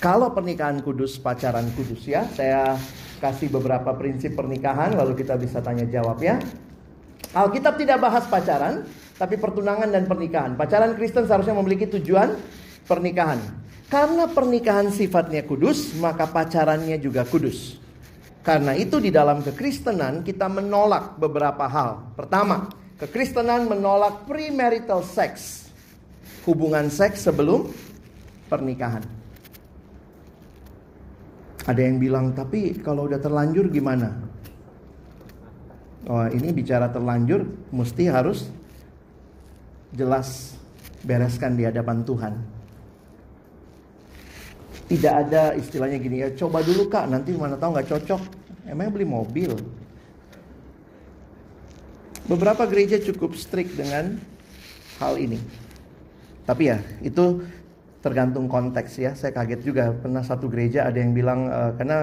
B: Kalau pernikahan kudus, pacaran kudus ya. Saya kasih beberapa prinsip pernikahan lalu kita bisa tanya jawab ya. Alkitab tidak bahas pacaran, tapi pertunangan dan pernikahan. Pacaran Kristen seharusnya memiliki tujuan pernikahan. Karena pernikahan sifatnya kudus, maka pacarannya juga kudus. Karena itu di dalam kekristenan kita menolak beberapa hal. Pertama, kekristenan menolak premarital sex. Hubungan seks sebelum pernikahan. Ada yang bilang, tapi kalau udah terlanjur gimana? Oh ini bicara terlanjur mesti harus jelas bereskan di hadapan Tuhan. Tidak ada istilahnya gini ya, coba dulu kak, nanti mana tahu nggak cocok. Emangnya beli mobil? Beberapa gereja cukup strict dengan hal ini. Tapi ya, itu tergantung konteks ya. Saya kaget juga pernah satu gereja ada yang bilang e, karena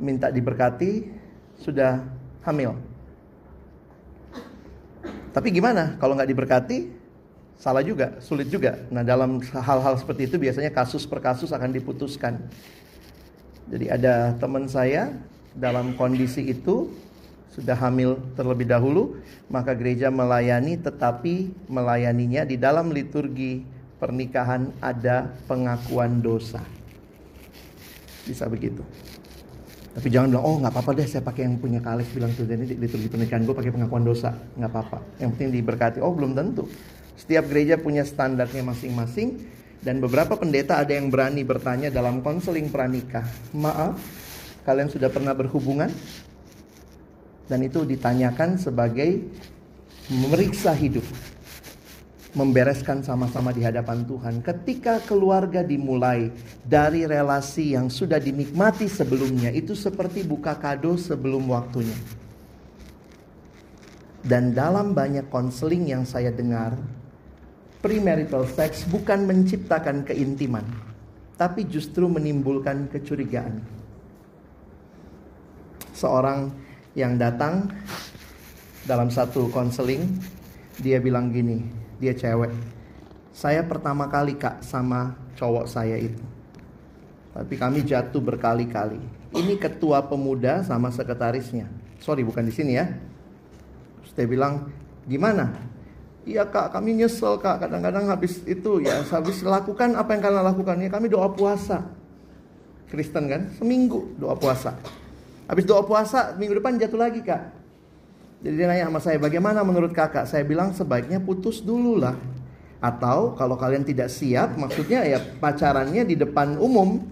B: minta diberkati sudah hamil. Tapi gimana kalau nggak diberkati? Salah juga, sulit juga. Nah dalam hal-hal seperti itu biasanya kasus per kasus akan diputuskan. Jadi ada teman saya dalam kondisi itu sudah hamil terlebih dahulu, maka gereja melayani tetapi melayaninya di dalam liturgi pernikahan ada pengakuan dosa. Bisa begitu. Tapi jangan bilang, oh nggak apa-apa deh saya pakai yang punya Kalex bilang tuh, jadi liturgi pernikahan gue pakai pengakuan dosa. Nggak apa-apa. Yang penting diberkati. Oh belum tentu. Setiap gereja punya standarnya masing-masing. Dan beberapa pendeta ada yang berani bertanya dalam konseling pranikah. Maaf, kalian sudah pernah berhubungan? Dan itu ditanyakan sebagai memeriksa hidup membereskan sama-sama di hadapan Tuhan. Ketika keluarga dimulai dari relasi yang sudah dinikmati sebelumnya, itu seperti buka kado sebelum waktunya. Dan dalam banyak konseling yang saya dengar, premarital sex bukan menciptakan keintiman, tapi justru menimbulkan kecurigaan. Seorang yang datang dalam satu konseling, dia bilang gini, dia cewek. Saya pertama kali kak sama cowok saya itu. Tapi kami jatuh berkali-kali. Ini ketua pemuda sama sekretarisnya. Sorry bukan di sini ya. Terus dia bilang, gimana? Iya kak, kami nyesel kak. Kadang-kadang habis itu ya, habis lakukan apa yang kalian lakukan ya, kami doa puasa. Kristen kan, seminggu doa puasa. Habis doa puasa, minggu depan jatuh lagi kak. Jadi dia nanya sama saya, bagaimana menurut kakak? Saya bilang sebaiknya putus dulu lah. Atau kalau kalian tidak siap, maksudnya ya pacarannya di depan umum.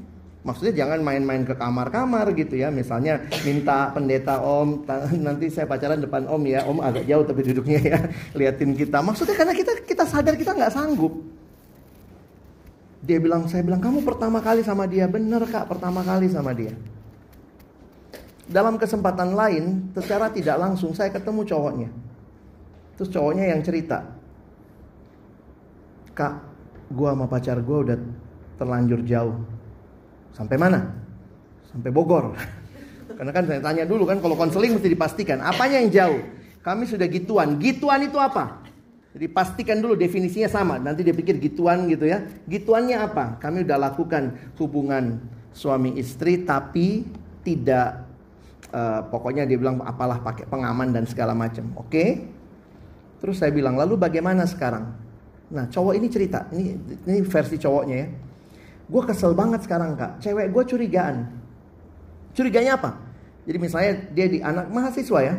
B: Maksudnya jangan main-main ke kamar-kamar gitu ya. Misalnya minta pendeta om, nanti saya pacaran depan om ya. Om agak jauh tapi duduknya ya. <laughs> Liatin kita. Maksudnya karena kita kita sadar kita nggak sanggup. Dia bilang, saya bilang kamu pertama kali sama dia. Bener kak, pertama kali sama dia. Dalam kesempatan lain, secara tidak langsung saya ketemu cowoknya. Terus cowoknya yang cerita. Kak, gua sama pacar gua udah terlanjur jauh Sampai mana? Sampai Bogor. <laughs> Karena kan saya tanya dulu kan kalau konseling mesti dipastikan apanya yang jauh. Kami sudah gituan. Gituan itu apa? Jadi pastikan dulu definisinya sama. Nanti dia pikir gituan gitu ya. Gituannya apa? Kami udah lakukan hubungan suami istri tapi tidak uh, pokoknya dia bilang apalah pakai pengaman dan segala macam. Oke? Okay? Terus saya bilang, "Lalu bagaimana sekarang?" Nah, cowok ini cerita. Ini ini versi cowoknya ya. Gue kesel banget sekarang kak. Cewek gue curigaan. Curiganya apa? Jadi misalnya dia di anak mahasiswa ya.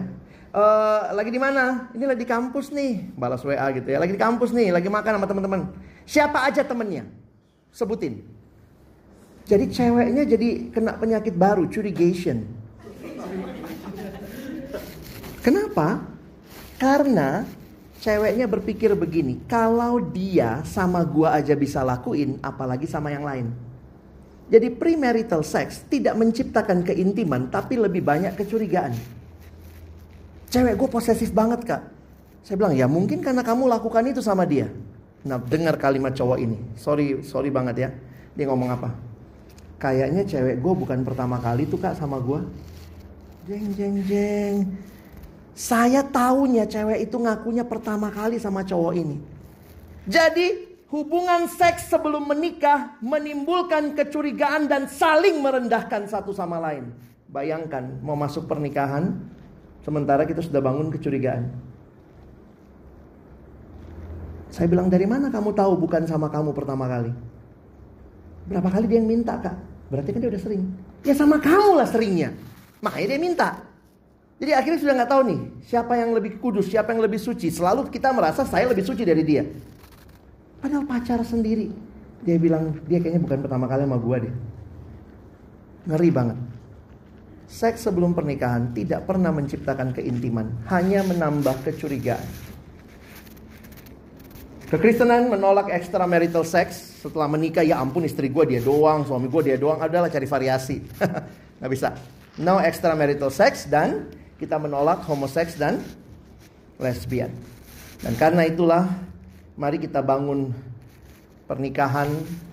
B: Uh, lagi di mana? Ini lagi di kampus nih. Balas WA gitu ya. Lagi di kampus nih. Lagi makan sama teman-teman. Siapa aja temennya? Sebutin. Jadi ceweknya jadi kena penyakit baru, curigation. Kenapa? Karena ceweknya berpikir begini, kalau dia sama gua aja bisa lakuin, apalagi sama yang lain. Jadi premarital sex tidak menciptakan keintiman, tapi lebih banyak kecurigaan. Cewek gue posesif banget kak. Saya bilang, ya mungkin karena kamu lakukan itu sama dia. Nah dengar kalimat cowok ini. Sorry, sorry banget ya. Dia ngomong apa? Kayaknya cewek gue bukan pertama kali tuh kak sama gue. Jeng jeng jeng. Saya tahunya cewek itu ngakunya pertama kali sama cowok ini. Jadi hubungan seks sebelum menikah menimbulkan kecurigaan dan saling merendahkan satu sama lain. Bayangkan mau masuk pernikahan sementara kita sudah bangun kecurigaan. Saya bilang dari mana kamu tahu bukan sama kamu pertama kali? Berapa kali dia yang minta kak? Berarti kan dia udah sering. Ya sama kamu lah seringnya. Makanya dia minta. Jadi akhirnya sudah nggak tahu nih siapa yang lebih kudus, siapa yang lebih suci. Selalu kita merasa saya lebih suci dari dia. Padahal pacar sendiri. Dia bilang dia kayaknya bukan pertama kali sama gua deh. Ngeri banget. Seks sebelum pernikahan tidak pernah menciptakan keintiman, hanya menambah kecurigaan. Kekristenan menolak extramarital sex setelah menikah. Ya ampun istri gue dia doang, suami gue dia doang. Adalah cari variasi. <laughs> Gak bisa. No extramarital sex dan kita menolak homoseks dan lesbian. Dan karena itulah mari kita bangun pernikahan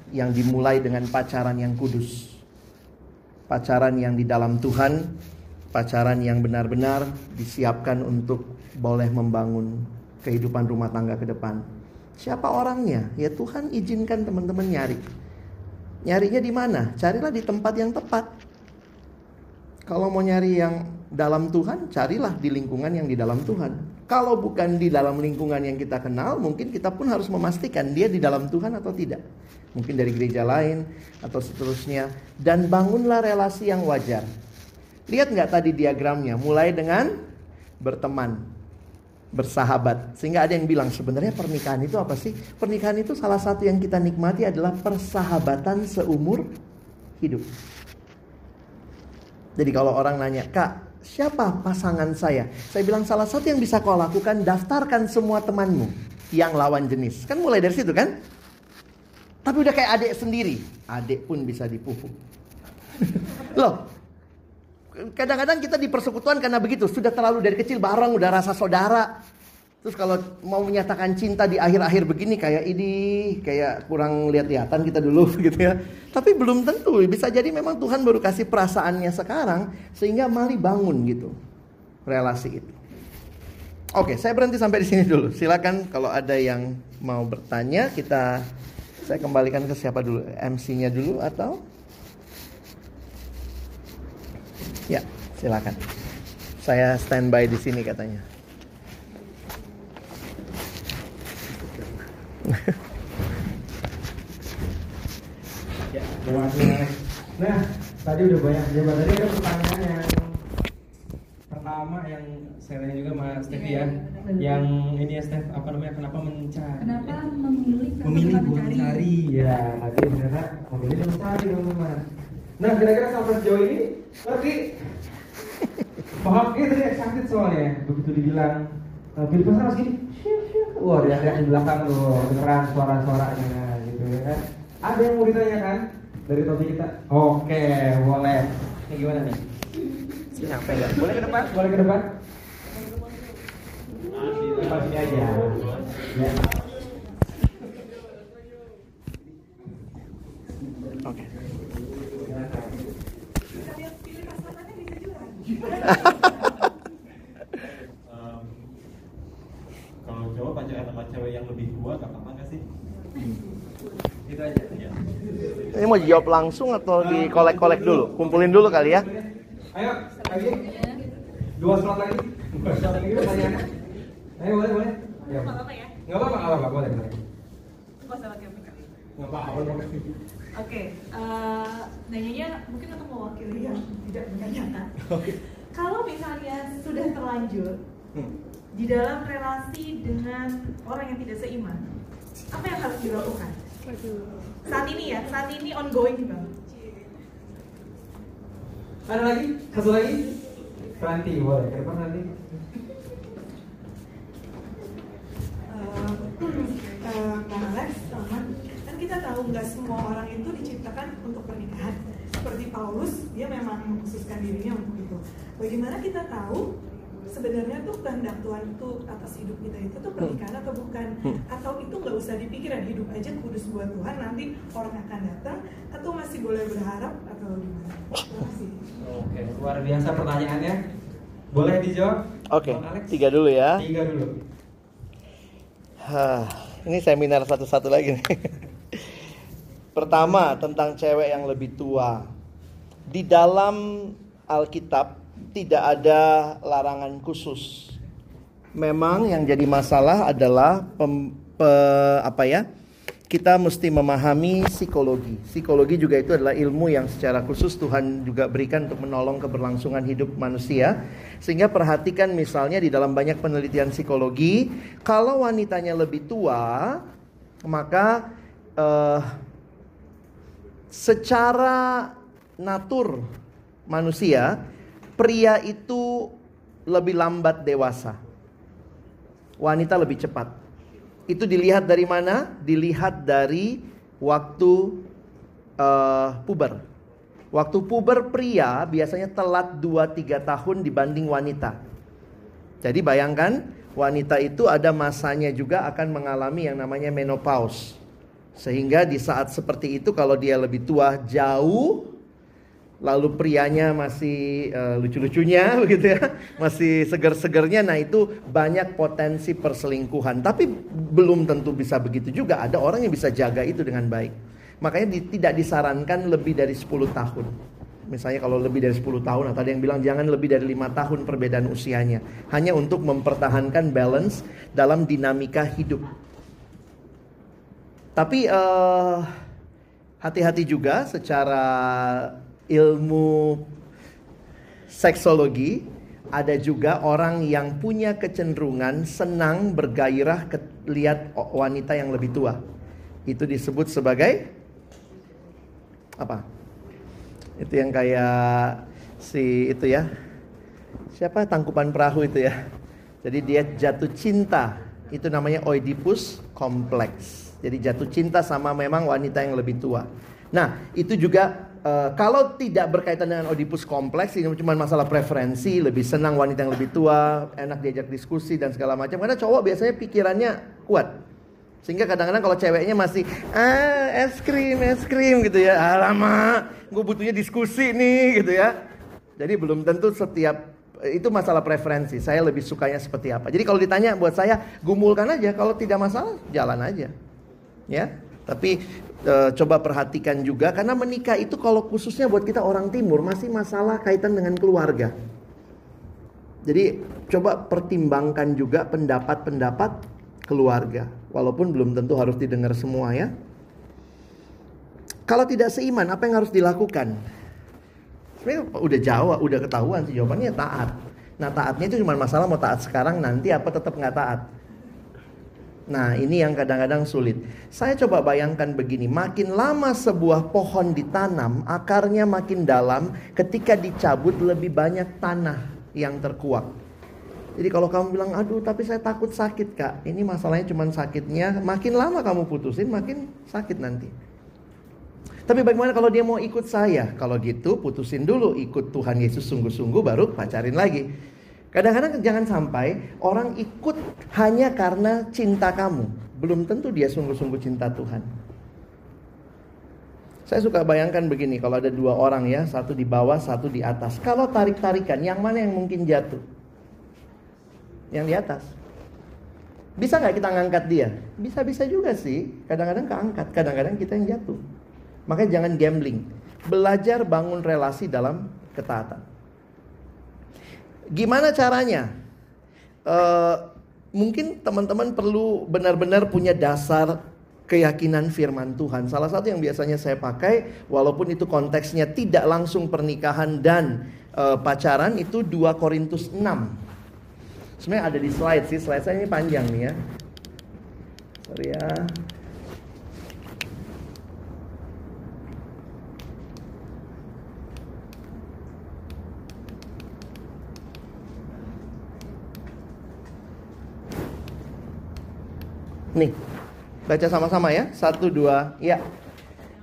B: yang dimulai dengan pacaran yang kudus. Pacaran yang di dalam Tuhan, pacaran yang benar-benar disiapkan untuk boleh membangun kehidupan rumah tangga ke depan. Siapa orangnya? Ya Tuhan izinkan teman-teman nyari. Nyarinya di mana? Carilah di tempat yang tepat. Kalau mau nyari yang dalam Tuhan, carilah di lingkungan yang di dalam Tuhan. Kalau bukan di dalam lingkungan yang kita kenal, mungkin kita pun harus memastikan dia di dalam Tuhan atau tidak. Mungkin dari gereja lain atau seterusnya. Dan bangunlah relasi yang wajar. Lihat nggak tadi diagramnya? Mulai dengan berteman, bersahabat. Sehingga ada yang bilang sebenarnya pernikahan itu apa sih? Pernikahan itu salah satu yang kita nikmati adalah persahabatan seumur hidup. Jadi kalau orang nanya, Kak, siapa pasangan saya? Saya bilang salah satu yang bisa kau lakukan, daftarkan semua temanmu yang lawan jenis. Kan mulai dari situ kan? Tapi udah kayak adik sendiri. Adik pun bisa dipupuk. <laughs> Loh, kadang-kadang kita di persekutuan karena begitu. Sudah terlalu dari kecil bareng, udah rasa saudara. Terus kalau mau menyatakan cinta di akhir-akhir begini kayak ini kayak kurang lihat-lihatan kita dulu <laughs> gitu ya. Tapi belum tentu, bisa jadi memang Tuhan baru kasih perasaannya sekarang sehingga mari bangun gitu relasi itu. Oke, saya berhenti sampai di sini dulu. Silakan kalau ada yang mau bertanya kita saya kembalikan ke siapa dulu? MC-nya dulu atau Ya, silakan. Saya standby di sini katanya.
C: Ya, terima kasih. Nah, tadi udah banyak jawab. Tadi ada pertanyaan yang pertama yang saya tanya juga sama Steffi ya, yang ini ya Steph, apa namanya, kenapa mencari?
D: Kenapa memilih
C: memilih buat mencari? Ya, tadi ternyata memilih dan mencari teman-teman. Nah, kira-kira sampai sejauh ini ngerti? Paham gitu ya, sakit soalnya. Begitu dibilang uh, Filipus harus gini. Wah, dia lihat di belakang loh, dengeran suara-suaranya gitu ya kan. Ada yang mau ditanyakan dari topik kita? Oke, boleh. Ini gimana nih? Siapa ya? Boleh ke depan? Boleh ke depan? Depan sini aja. Ya.
B: Oke.
D: Em, kalau cowok pacaran sama cewek yang lebih tua gak apa-apa nggak sih?
C: Gitu aja.
D: Iya.
B: Ini mau dijawab langsung atau di kolek-kolek dulu? Kumpulin dulu kali ya.
C: Ayo, lagi. Dua slot lagi. Dua slot lagi. Ayo, boleh, boleh. Ayo.
E: Nggak apa-apa ya?
C: Nggak apa-apa, nggak apa-apa, boleh, boleh.
E: Nggak usah pakai mic.
C: Nggak apa-apa, boleh.
E: Oke, eh, nanyanya mungkin untuk mewakili yang tidak menanyakan. <laughs> Kalau misalnya sudah terlanjur
C: Hmm.
E: Di dalam relasi dengan orang yang tidak seiman, apa yang harus dilakukan? Saat ini ya, saat ini ongoing bang.
C: Ada lagi? Satu lagi? Franti, boleh. Ke depan nanti.
F: Eh, <clears throat> eh, Kang Alex, teman, kan kita tahu nggak semua orang itu diciptakan untuk pernikahan. Seperti Paulus, dia memang mengkhususkan dirinya untuk itu. Bagaimana kita tahu sebenarnya tuh kehendak Tuhan itu atas hidup kita itu tuh pernikahan atau bukan? Atau itu nggak usah dipikirin hidup aja kudus buat Tuhan, nanti orang akan datang atau masih boleh berharap atau gimana? Terima kasih.
C: Oke, luar biasa pertanyaannya. Boleh dijawab?
B: Oke,
C: Alex?
B: tiga dulu ya.
C: Tiga dulu.
B: Hah, ini seminar satu-satu lagi nih. Pertama, tentang cewek yang lebih tua. Di dalam Alkitab tidak ada larangan khusus. Memang yang jadi masalah adalah pem- pe- apa ya? Kita mesti memahami psikologi. Psikologi juga itu adalah ilmu yang secara khusus Tuhan juga berikan untuk menolong keberlangsungan hidup manusia. Sehingga perhatikan misalnya di dalam banyak penelitian psikologi, kalau wanitanya lebih tua, maka eh, secara natur manusia, pria itu lebih lambat dewasa. Wanita lebih cepat. Itu dilihat dari mana? Dilihat dari waktu eh, puber. Waktu puber pria biasanya telat 2-3 tahun dibanding wanita. Jadi bayangkan wanita itu ada masanya juga akan mengalami yang namanya menopause. Sehingga di saat seperti itu kalau dia lebih tua jauh lalu prianya masih eh, lucu-lucunya <laughs> begitu ya, masih seger-segernya nah itu banyak potensi perselingkuhan. Tapi belum tentu bisa begitu juga. Ada orang yang bisa jaga itu dengan baik. Makanya di- tidak disarankan lebih dari 10 tahun. Misalnya kalau lebih dari 10 tahun atau ada yang bilang jangan lebih dari lima tahun perbedaan usianya. Hanya untuk mempertahankan balance dalam dinamika hidup. Tapi eh, hati-hati juga secara ilmu seksologi ada juga orang yang punya kecenderungan senang bergairah lihat wanita yang lebih tua. Itu disebut sebagai apa? Itu yang kayak si itu ya. Siapa tangkupan perahu itu ya? Jadi dia jatuh cinta. Itu namanya Oedipus kompleks. Jadi jatuh cinta sama memang wanita yang lebih tua. Nah, itu juga eh, kalau tidak berkaitan dengan Oedipus kompleks, ini cuma masalah preferensi, lebih senang wanita yang lebih tua, enak diajak diskusi dan segala macam. Karena cowok biasanya pikirannya kuat. Sehingga kadang-kadang kalau ceweknya masih ah es krim, es krim gitu ya. Alamak, gue butuhnya diskusi nih gitu ya. Jadi belum tentu setiap itu masalah preferensi. Saya lebih sukanya seperti apa. Jadi kalau ditanya buat saya gumulkan aja. Kalau tidak masalah jalan aja. Ya. Tapi eh, coba perhatikan juga karena menikah itu kalau khususnya buat kita orang timur masih masalah kaitan dengan keluarga. Jadi coba pertimbangkan juga pendapat-pendapat keluarga. Walaupun belum tentu harus didengar semua ya. Kalau tidak seiman, apa yang harus dilakukan? Sebenarnya udah jawab, udah ketahuan sih jawabannya taat. Nah taatnya itu cuma masalah mau taat sekarang nanti apa tetap nggak taat. Nah, ini yang kadang-kadang sulit. Saya coba bayangkan begini, makin lama sebuah pohon ditanam, akarnya makin dalam, ketika dicabut lebih banyak tanah yang terkuak. Jadi kalau kamu bilang, aduh tapi saya takut sakit kak, ini masalahnya cuma sakitnya, makin lama kamu putusin, makin sakit nanti. Tapi bagaimana kalau dia mau ikut saya? Kalau gitu putusin dulu ikut Tuhan Yesus sungguh-sungguh baru pacarin lagi. Kadang-kadang jangan sampai orang ikut hanya karena cinta kamu. Belum tentu dia sungguh-sungguh cinta Tuhan. Saya suka bayangkan begini, kalau ada dua orang ya, satu di bawah, satu di atas. Kalau tarik-tarikan, yang mana yang mungkin jatuh? Yang di atas. Bisa nggak kita ngangkat dia? Bisa-bisa juga sih. Kadang-kadang keangkat, kadang-kadang kita yang jatuh. Makanya jangan gambling. Belajar bangun relasi dalam ketaatan. Gimana caranya? Uh, mungkin teman-teman perlu benar-benar punya dasar keyakinan firman Tuhan. Salah satu yang biasanya saya pakai, walaupun itu konteksnya tidak langsung pernikahan dan uh, pacaran, itu 2 Korintus 6. Sebenarnya ada di slide sih, slide saya ini panjang nih ya. Sorry ya. Nih, baca sama-sama ya. Satu, dua, ya.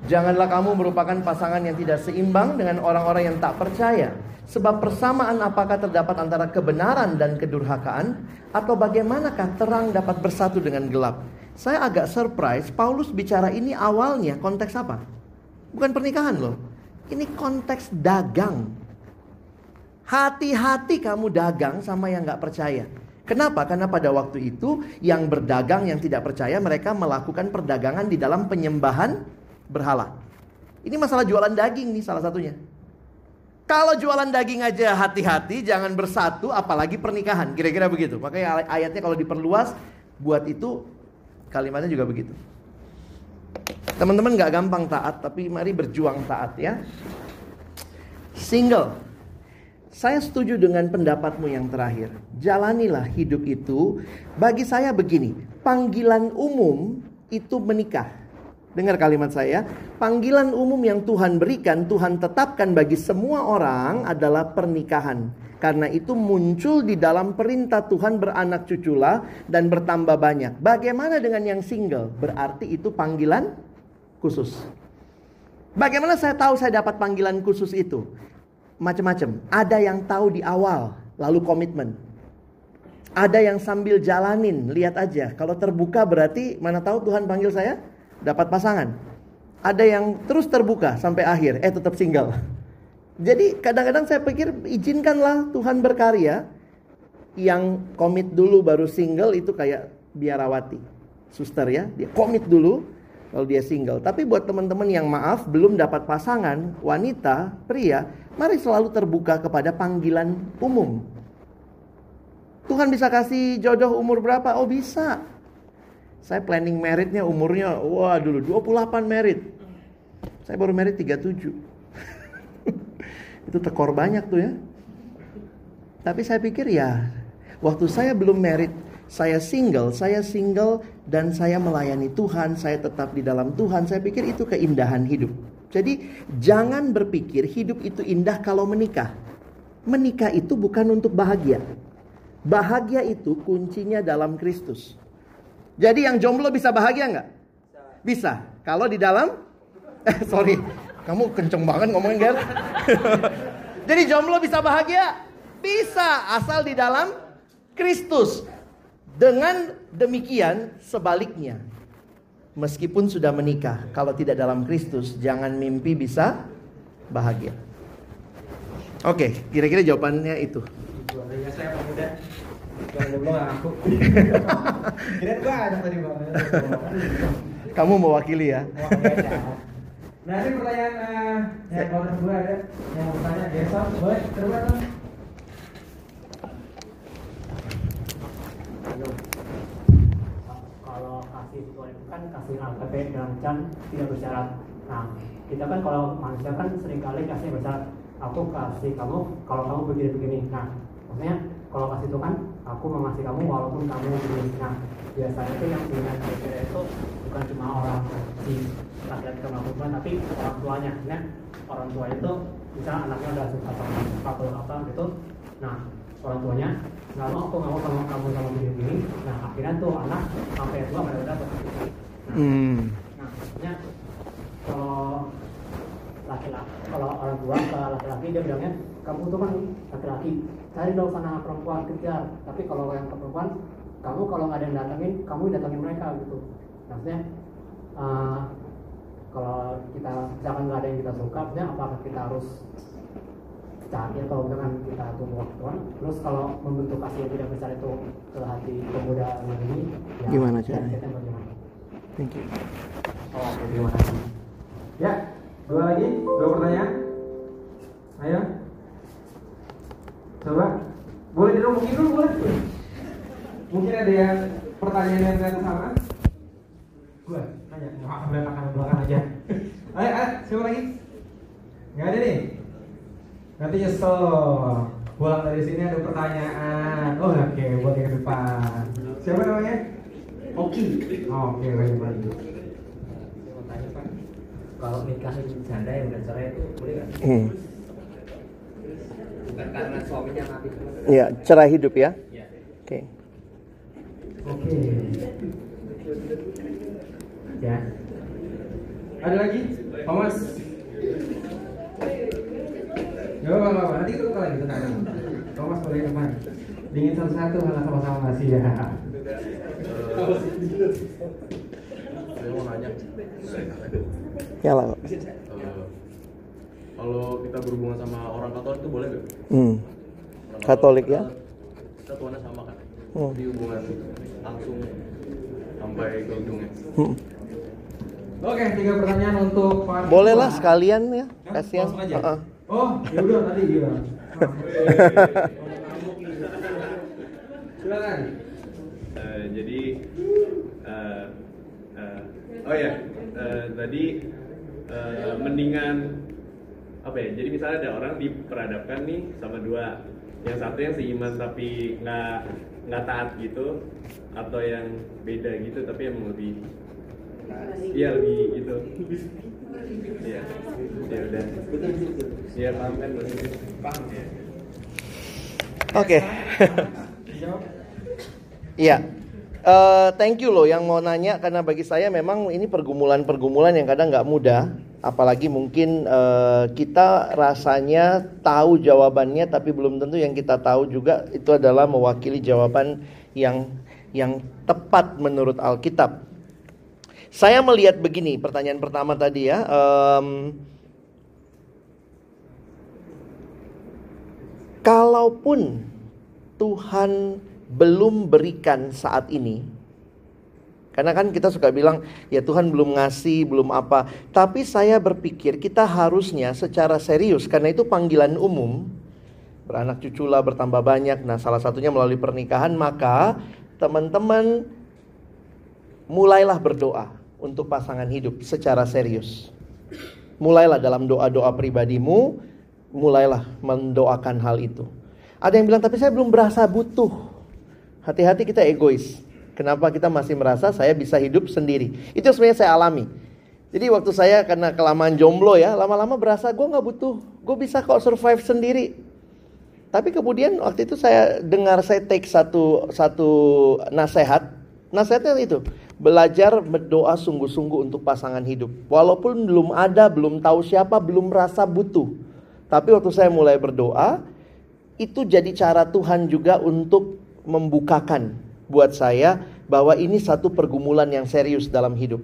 B: Janganlah kamu merupakan pasangan yang tidak seimbang dengan orang-orang yang tak percaya. Sebab persamaan apakah terdapat antara kebenaran dan kedurhakaan? Atau bagaimanakah terang dapat bersatu dengan gelap? Saya agak surprise, Paulus bicara ini awalnya konteks apa? Bukan pernikahan loh. Ini konteks dagang. Hati-hati kamu dagang sama yang gak percaya. Kenapa? Karena pada waktu itu yang berdagang yang tidak percaya mereka melakukan perdagangan di dalam penyembahan berhala. Ini masalah jualan daging nih salah satunya. Kalau jualan daging aja hati-hati jangan bersatu apalagi pernikahan. Kira-kira begitu. Makanya ayatnya kalau diperluas buat itu kalimatnya juga begitu. Teman-teman gak gampang taat tapi mari berjuang taat ya. Single saya setuju dengan pendapatmu yang terakhir. Jalanilah hidup itu. Bagi saya begini, panggilan umum itu menikah. Dengar kalimat saya, panggilan umum yang Tuhan berikan, Tuhan tetapkan bagi semua orang adalah pernikahan. Karena itu muncul di dalam perintah Tuhan beranak cuculah dan bertambah banyak. Bagaimana dengan yang single? Berarti itu panggilan khusus. Bagaimana saya tahu saya dapat panggilan khusus itu? Macam-macam. Ada yang tahu di awal, lalu komitmen. Ada yang sambil jalanin, lihat aja. Kalau terbuka berarti mana tahu Tuhan panggil saya dapat pasangan. Ada yang terus terbuka sampai akhir, eh tetap single. <laughs> Jadi kadang-kadang saya pikir izinkanlah Tuhan berkarya. Yang komit dulu baru single itu kayak biarawati. Suster ya, dia komit dulu lalu dia single. Tapi buat teman-teman yang maaf belum dapat pasangan, wanita, pria, Mari selalu terbuka kepada panggilan umum. Tuhan bisa kasih jodoh umur berapa? Oh bisa. Saya planning meritnya umurnya, wah dulu 28 merit. Saya baru merit 37. <laughs> Itu tekor banyak tuh ya. Tapi saya pikir ya, waktu saya belum merit, saya single, saya single dan saya melayani Tuhan, saya tetap di dalam Tuhan. Saya pikir itu keindahan hidup. Jadi jangan berpikir hidup itu indah kalau menikah. Menikah itu bukan untuk bahagia. Bahagia itu kuncinya dalam Kristus. Jadi yang jomblo bisa bahagia nggak? Bisa. Kalau di dalam, <laughs> eh sorry, kamu kenceng banget ngomongin Ger. <laughs> Jadi jomblo bisa bahagia? Bisa, asal di dalam Kristus. Dengan demikian sebaliknya, meskipun sudah menikah, kalau tidak dalam Kristus, jangan mimpi bisa bahagia. Oke, kira-kira jawabannya itu.
C: saya pemuda. <laughs> ada tadi
B: Kamu mewakili ya.
C: Nah ini pertanyaan uh, yang kedua ada yang mau bertanya Jason, boleh dong.
G: kasih itu kan kasih AKP dalam tidak bersyarat. Nah, kita kan kalau manusia kan sering kali kasih bersyarat. aku kasih kamu kalau kamu begini-begini. Nah, maksudnya kalau kasih itu kan aku mengasih kamu walaupun kamu begini. Nah, biasanya itu yang dengan kriteria itu bukan cuma orang si sama perempuan tapi orang tuanya. Nah, orang tua itu misalnya anaknya udah suka sama apa gitu. Nah, orang tuanya nggak mau aku nggak mau sama kamu sama begini-begini. Nah, akhirnya tuh anak sampai tua pada udah Nah,
B: Hmm.
G: Nah, maksudnya kalau laki-laki, kalau orang tua ke laki-laki dia bilangnya kamu tuh kan laki-laki, cari dong sana perempuan kejar. Tapi kalau yang ke perempuan, kamu kalau nggak ada yang datangin, kamu datangin mereka gitu. Maksudnya eh, kalau kita misalkan nggak ada yang kita suka, maksudnya apakah kita harus cari atau misalkan kita tunggu waktuan terus kalau membentuk kasih yang tidak besar itu ke hati pemuda ini ya,
B: Gimana
G: ya,
B: caranya?
G: kita bagaimana?
B: Thank you.
C: Oh, oke, terima kasih. Ya, dua lagi, dua pertanyaan. Ayo. Coba. Boleh dulu, mungkin dulu boleh. Mungkin ada yang pertanyaan yang yang sama. Gue nanya, nggak belakang belakang aja. Ayo, ayo, siapa lagi? Nggak ada nih. Nanti nyesel. Pulang dari sini ada pertanyaan. Oh, oke, buat yang depan. Siapa namanya? Oki. Oh, oke, baik baik.
G: Saya mau tanya Pak, kalau nikahin janda yang udah cerai itu boleh nggak?
B: Hmm.
G: Bukan karena suaminya mati.
B: Ya, cerai hidup ya.
G: Ya.
B: Oke.
C: Oke. Ya. Ada lagi? Thomas. Gak apa apa, nanti kita buka lagi tenang. Thomas boleh teman. Dingin satu-satu, malah sama-sama ngasih ya. <laughs>
H: Saya mau nanya,
B: Ya lah.
H: eh, kalau kita berhubungan sama orang Katolik itu boleh nggak?
B: Hmm. Katolik ya?
H: Kita tuannya sama kan?
B: Hmm.
H: Jadi hubungan langsung sampai ke ujungnya.
B: Hmm.
C: Oke, tiga pertanyaan untuk Pak.
B: Boleh lah sekalian ya,
C: Hah?
B: kasihan.
C: Langsung aja?
B: Heeh.
C: Oh, ya udah nanti dia. Silakan.
D: Eh, jadi eh, eh, oh ya eh, tadi eh, mendingan apa ya jadi misalnya ada orang diperadabkan nih sama dua yang satu yang seiman tapi nggak nggak taat gitu atau yang beda gitu tapi emang lebih iya lebih gitu iya ya
B: Oke. <laughs> Iya. Eh, thank you loh yang mau nanya karena bagi saya memang ini pergumulan-pergumulan yang kadang nggak mudah, apalagi mungkin eh, kita rasanya tahu jawabannya tapi belum tentu yang kita tahu juga itu adalah mewakili jawaban yang yang tepat menurut Alkitab. Saya melihat begini, pertanyaan pertama tadi ya. em, kalaupun Tuhan belum berikan saat ini, karena kan kita suka bilang, ya Tuhan belum ngasih, belum apa. Tapi saya berpikir kita harusnya secara serius, karena itu panggilan umum. Beranak cuculah bertambah banyak. Nah salah satunya melalui pernikahan, maka teman-teman mulailah berdoa untuk pasangan hidup secara serius. Mulailah dalam doa-doa pribadimu, mulailah mendoakan hal itu. Ada yang bilang, tapi saya belum berasa butuh. Hati-hati kita egois. Kenapa kita masih merasa saya bisa hidup sendiri? Itu sebenarnya saya alami. Jadi waktu saya karena kelamaan jomblo ya, lama-lama berasa gue nggak butuh, gue bisa kok survive sendiri. Tapi kemudian waktu itu saya dengar saya take satu satu nasihat, nasihatnya itu belajar berdoa sungguh-sungguh untuk pasangan hidup. Walaupun belum ada, belum tahu siapa, belum merasa butuh. Tapi waktu saya mulai berdoa, itu jadi cara Tuhan juga untuk membukakan buat saya bahwa ini satu pergumulan yang serius dalam hidup.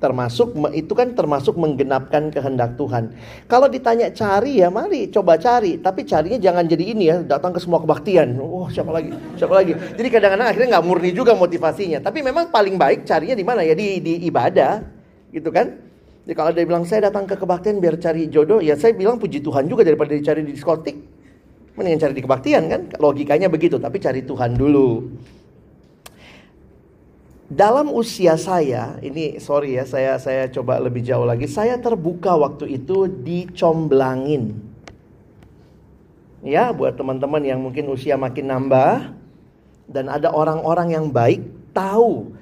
B: Termasuk itu kan termasuk menggenapkan kehendak Tuhan. Kalau ditanya cari ya mari coba cari, tapi carinya jangan jadi ini ya, datang ke semua kebaktian. Oh, siapa lagi? Siapa lagi? Jadi kadang-kadang akhirnya nggak murni juga motivasinya. Tapi memang paling baik carinya di mana ya di di ibadah. Gitu kan? Jadi kalau dia bilang saya datang ke kebaktian biar cari jodoh, ya saya bilang puji Tuhan juga daripada dicari di diskotik. Mendingan cari di kebaktian kan? Logikanya begitu, tapi cari Tuhan dulu. Dalam usia saya, ini sorry ya, saya saya coba lebih jauh lagi. Saya terbuka waktu itu dicomblangin Ya, buat teman-teman yang mungkin usia makin nambah dan ada orang-orang yang baik tahu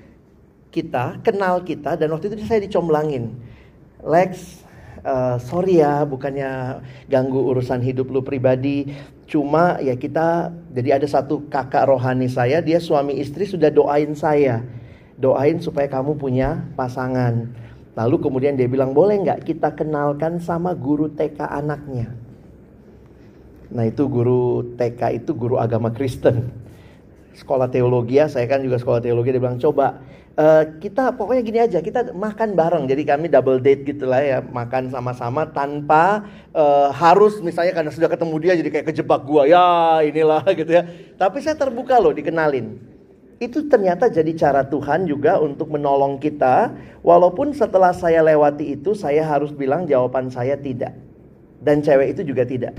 B: kita, kenal kita dan waktu itu saya dicomblangin. Lex, uh, sorry ya bukannya ganggu urusan hidup lu pribadi. Cuma ya kita jadi ada satu kakak rohani saya, dia suami istri sudah doain saya. Doain supaya kamu punya pasangan. Lalu kemudian dia bilang boleh nggak kita kenalkan sama guru TK anaknya. Nah itu guru TK itu guru agama Kristen. Sekolah teologi ya, saya kan juga sekolah teologi. Dia bilang coba uh, kita pokoknya gini aja, kita makan bareng. Jadi kami double date gitu lah ya, makan sama-sama tanpa uh, harus misalnya karena sudah ketemu dia jadi kayak kejebak gua ya inilah <laughs> gitu ya. Tapi saya terbuka loh dikenalin. Itu ternyata jadi cara Tuhan juga untuk menolong kita. Walaupun setelah saya lewati itu, saya harus bilang jawaban saya tidak. Dan cewek itu juga tidak.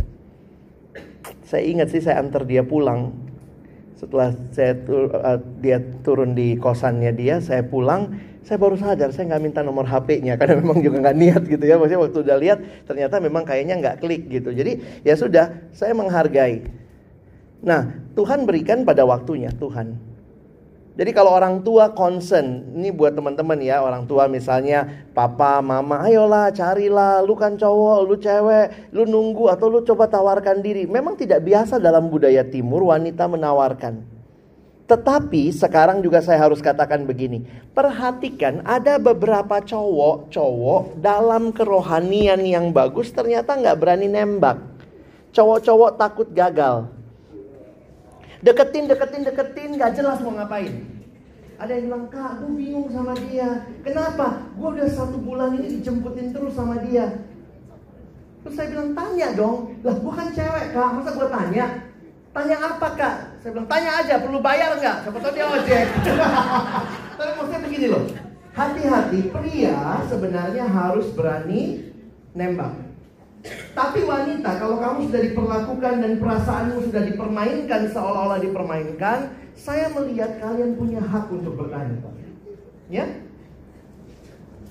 B: Saya ingat sih saya antar dia pulang. Setelah saya tur, uh, dia turun di kosannya dia, saya pulang, saya baru sadar saya nggak minta nomor HP-nya karena <laughs> memang juga nggak niat gitu ya. Maksudnya waktu udah lihat ternyata memang kayaknya nggak klik gitu. Jadi ya sudah, saya menghargai. Nah, Tuhan berikan pada waktunya Tuhan. Jadi kalau orang tua concern, ini buat teman-teman ya, orang tua misalnya papa, mama, ayolah carilah, lu kan cowok, lu cewek, lu nunggu atau lu coba tawarkan diri. Memang tidak biasa dalam budaya timur wanita menawarkan. Tetapi sekarang juga saya harus katakan begini, perhatikan ada beberapa cowok-cowok dalam kerohanian yang bagus ternyata nggak berani nembak. Cowok-cowok takut gagal. Deketin, deketin, deketin, gak jelas mau ngapain. Ada yang bilang, kak, gue bingung sama dia. Kenapa? Gue udah satu bulan ini dijemputin terus sama dia. Terus saya bilang, tanya dong. Lah, gue kan cewek, kak. Masa gue tanya? Tanya apa, kak? Saya bilang, tanya aja, perlu bayar nggak? Siapa tahu dia ojek. <laughs> Tapi maksudnya begini loh. Hati-hati, pria sebenarnya harus berani nembak. Tapi wanita, kalau kamu sudah diperlakukan dan perasaanmu sudah dipermainkan seolah-olah dipermainkan, saya melihat kalian punya hak untuk bertanya. Ya?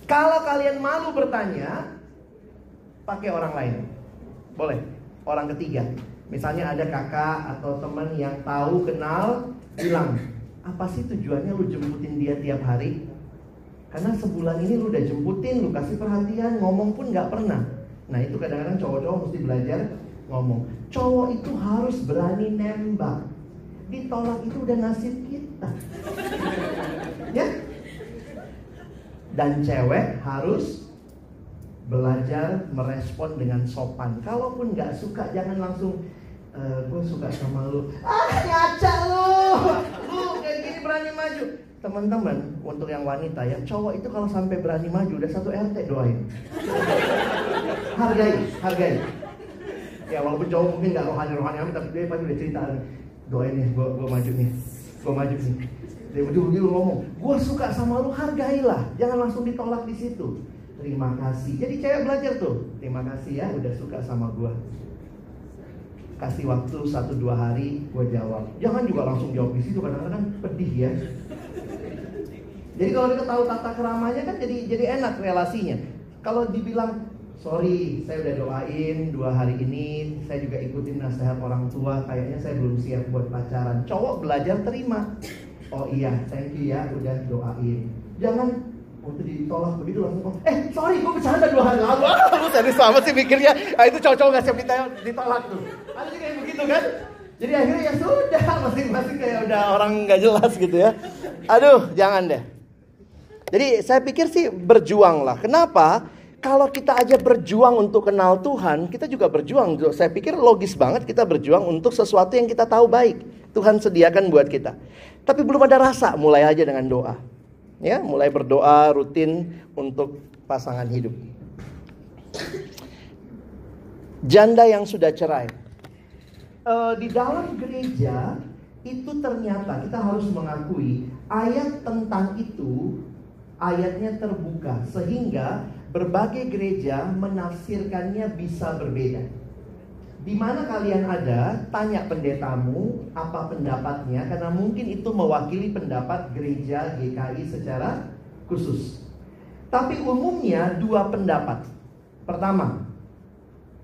B: Kalau kalian malu bertanya, pakai orang lain. Boleh, orang ketiga. Misalnya ada kakak atau teman yang tahu, kenal, bilang, apa sih tujuannya lu jemputin dia tiap hari? Karena sebulan ini lu udah jemputin, lu kasih perhatian, ngomong pun gak pernah. Nah itu kadang-kadang cowok-cowok mesti belajar ngomong. Cowok itu harus berani nembak. Ditolak itu udah nasib kita. ya? Dan cewek harus belajar merespon dengan sopan. Kalaupun nggak suka jangan langsung eh, gue suka sama lu. Ah ngaca lu, lu kayak gini berani maju. Teman-teman untuk yang wanita ya cowok itu kalau sampai berani maju udah satu RT doain. Hargai hargai. Ya walaupun cowok mungkin nggak rohani rohani amat tapi dia pasti udah cerita doain nih gua gua maju nih gua maju nih. Dia begitu ngomong gua suka sama lu hargailah. Jangan langsung ditolak di situ. Terima kasih. Jadi cewek belajar tuh terima kasih ya udah suka sama gua kasih waktu satu dua hari gue jawab jangan juga langsung jawab di situ kadang-kadang pedih ya jadi kalau kita tahu tata keramanya kan jadi jadi enak relasinya. Kalau dibilang sorry saya udah doain dua hari ini saya juga ikutin nasihat orang tua kayaknya saya belum siap buat pacaran. Cowok belajar terima. Oh iya thank you ya udah doain. Jangan waktu ditolak begitu langsung eh sorry gue bercanda dua hari lalu lu serius sama sih mikirnya nah, itu cowok-cowok gak siap ditolak tuh ada kayak begitu kan jadi akhirnya ya sudah <laughs> masing-masing kayak udah orang nggak jelas gitu ya aduh jangan deh jadi saya pikir sih berjuanglah. Kenapa? Kalau kita aja berjuang untuk kenal Tuhan, kita juga berjuang. Saya pikir logis banget kita berjuang untuk sesuatu yang kita tahu baik. Tuhan sediakan buat kita. Tapi belum ada rasa, mulai aja dengan doa. Ya, mulai berdoa rutin untuk pasangan hidup. Janda yang sudah cerai. Uh, di dalam gereja itu ternyata kita harus mengakui ayat tentang itu ayatnya terbuka sehingga berbagai gereja menafsirkannya bisa berbeda. Di mana kalian ada, tanya pendetamu apa pendapatnya karena mungkin itu mewakili pendapat gereja GKI secara khusus. Tapi umumnya dua pendapat. Pertama,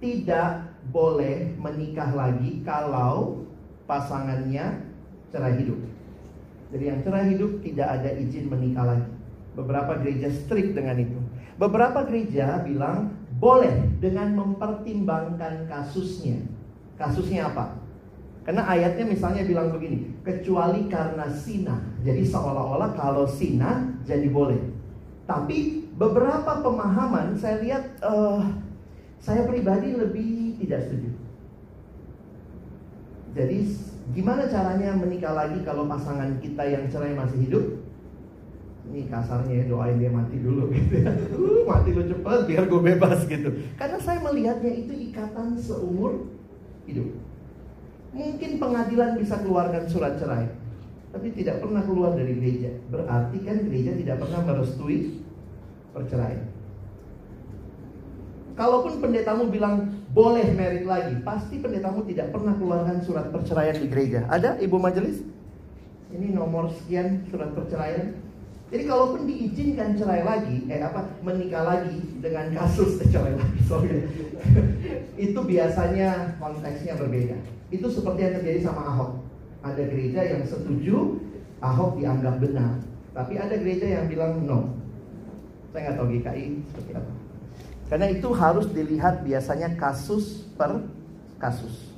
B: tidak boleh menikah lagi kalau pasangannya cerai hidup. Jadi yang cerai hidup tidak ada izin menikah lagi. Beberapa gereja strict dengan itu. Beberapa gereja bilang boleh dengan mempertimbangkan kasusnya. Kasusnya apa? Karena ayatnya misalnya bilang begini, kecuali karena sina. Jadi seolah-olah kalau sina jadi boleh. Tapi beberapa pemahaman saya lihat uh, saya pribadi lebih tidak setuju. Jadi gimana caranya menikah lagi kalau pasangan kita yang cerai masih hidup? Ini kasarnya ya doain dia mati dulu <laughs> gitu ya. Uh, mati lu cepet biar gue bebas gitu. Karena saya melihatnya itu ikatan seumur hidup. Mungkin pengadilan bisa keluarkan surat cerai, tapi tidak pernah keluar dari gereja. Berarti kan gereja tidak pernah merestui perceraian. Kalaupun pendetamu bilang boleh merit lagi, pasti pendetamu tidak pernah keluarkan surat perceraian di gereja. Ada ibu majelis? Ini nomor sekian surat perceraian. Jadi kalaupun diizinkan cerai lagi, eh apa menikah lagi dengan kasus <laughs> cerai lagi, sorry. <laughs> itu biasanya konteksnya berbeda. Itu seperti yang terjadi sama Ahok. Ada gereja yang setuju, Ahok dianggap benar. Tapi ada gereja yang bilang no. Saya nggak tahu GKI seperti apa. Karena itu harus dilihat biasanya kasus per kasus.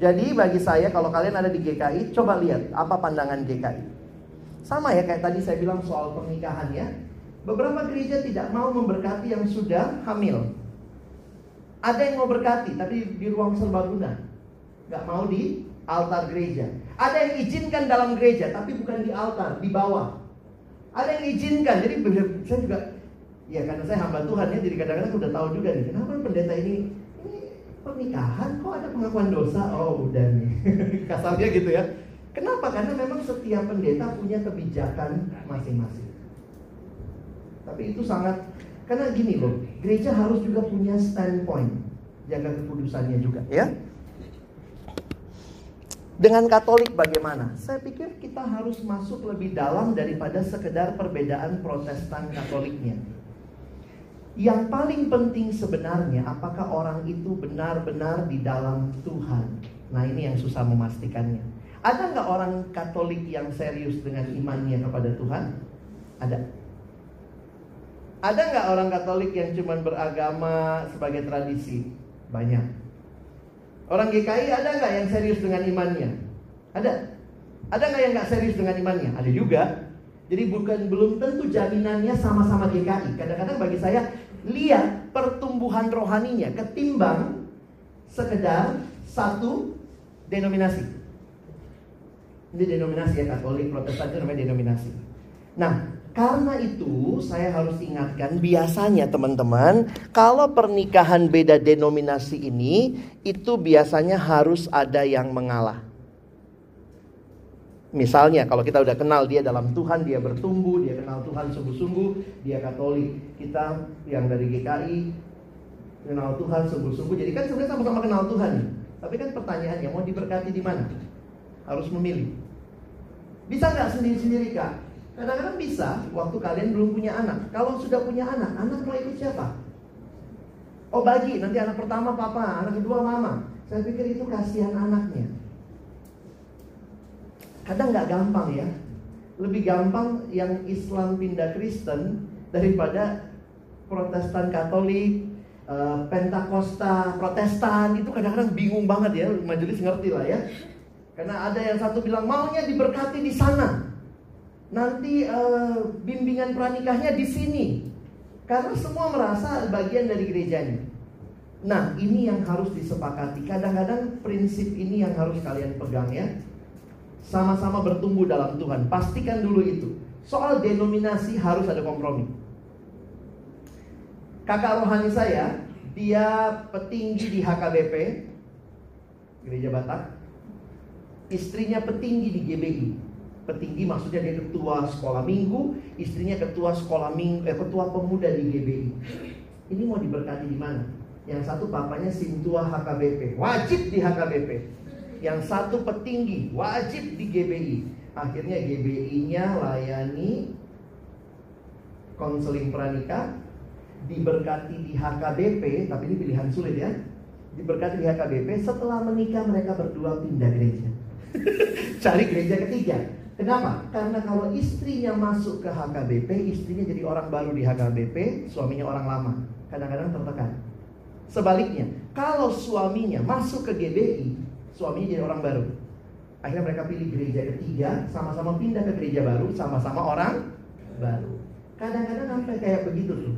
B: Jadi bagi saya kalau kalian ada di GKI, coba lihat apa pandangan GKI. Sama ya kayak tadi saya bilang soal pernikahan ya. Beberapa gereja tidak mau memberkati yang sudah hamil. Ada yang mau berkati tapi di ruang serbaguna. Gak mau di altar gereja. Ada yang izinkan dalam gereja tapi bukan di altar, di bawah. Ada yang izinkan. Jadi saya juga Ya karena saya hamba Tuhan ya, jadi kadang-kadang udah tahu juga nih, kenapa pendeta ini ini pernikahan kok ada pengakuan dosa? Oh udah nih, <laughs> kasarnya gitu ya. Kenapa? Karena memang setiap pendeta punya kebijakan masing-masing. Tapi itu sangat karena gini loh, gereja harus juga punya standpoint, jaga kekudusannya juga, ya. Dengan Katolik bagaimana? Saya pikir kita harus masuk lebih dalam daripada sekedar perbedaan Protestan Katoliknya. Yang paling penting sebenarnya apakah orang itu benar-benar di dalam Tuhan. Nah ini yang susah memastikannya. Ada nggak orang Katolik yang serius dengan imannya kepada Tuhan? Ada. Ada nggak orang Katolik yang cuma beragama sebagai tradisi? Banyak. Orang GKI ada nggak yang serius dengan imannya? Ada. Ada nggak yang nggak serius dengan imannya? Ada juga. Jadi bukan belum tentu jaminannya sama-sama GKI. Kadang-kadang bagi saya lihat pertumbuhan rohaninya ketimbang sekedar satu denominasi. Ini denominasi ya Katolik, Protestan itu namanya denominasi. Nah, karena itu saya harus ingatkan biasanya teman-teman kalau pernikahan beda denominasi ini itu biasanya harus ada yang mengalah. Misalnya kalau kita udah kenal dia dalam Tuhan, dia bertumbuh, dia kenal Tuhan sungguh-sungguh, dia Katolik. Kita yang dari GKI kenal Tuhan sungguh-sungguh. Jadi kan sebenarnya sama-sama kenal Tuhan. Tapi kan pertanyaannya mau diberkati di mana? Harus memilih. Bisa nggak sendiri-sendiri kak? Kadang-kadang bisa waktu kalian belum punya anak. Kalau sudah punya anak, anak mau ikut siapa? Oh bagi, nanti anak pertama papa, anak kedua mama. Saya pikir itu kasihan anaknya. Kadang nggak gampang ya. Lebih gampang yang Islam pindah Kristen daripada Protestan Katolik, uh, Pentakosta, Protestan itu kadang-kadang bingung banget ya. Majelis ngerti lah ya. Karena ada yang satu bilang maunya diberkati di sana. Nanti uh, bimbingan pranikahnya di sini. Karena semua merasa bagian dari gerejanya. Nah, ini yang harus disepakati. Kadang-kadang prinsip ini yang harus kalian pegang ya sama-sama bertumbuh dalam Tuhan. Pastikan dulu itu. Soal denominasi harus ada kompromi. Kakak rohani saya, dia petinggi di HKBP, Gereja Batak. Istrinya petinggi di GBI. Petinggi maksudnya dia ketua sekolah minggu, istrinya ketua sekolah minggu, eh, ketua pemuda di GBI. Ini mau diberkati di mana? Yang satu papanya Sintua HKBP, wajib di HKBP yang satu petinggi wajib di GBI. Akhirnya GBI-nya layani konseling pranikah, diberkati di HKBP, tapi ini pilihan sulit ya. diberkati di HKBP, setelah menikah mereka berdua pindah gereja. <laughs> Cari gereja ketiga. Kenapa? Karena kalau istrinya masuk ke HKBP, istrinya jadi orang baru di HKBP, suaminya orang lama. Kadang-kadang tertekan. Sebaliknya, kalau suaminya masuk ke GBI, suaminya jadi orang baru. Akhirnya mereka pilih gereja ketiga, sama-sama pindah ke gereja baru, sama-sama orang baru. Kadang-kadang sampai kayak begitu tuh.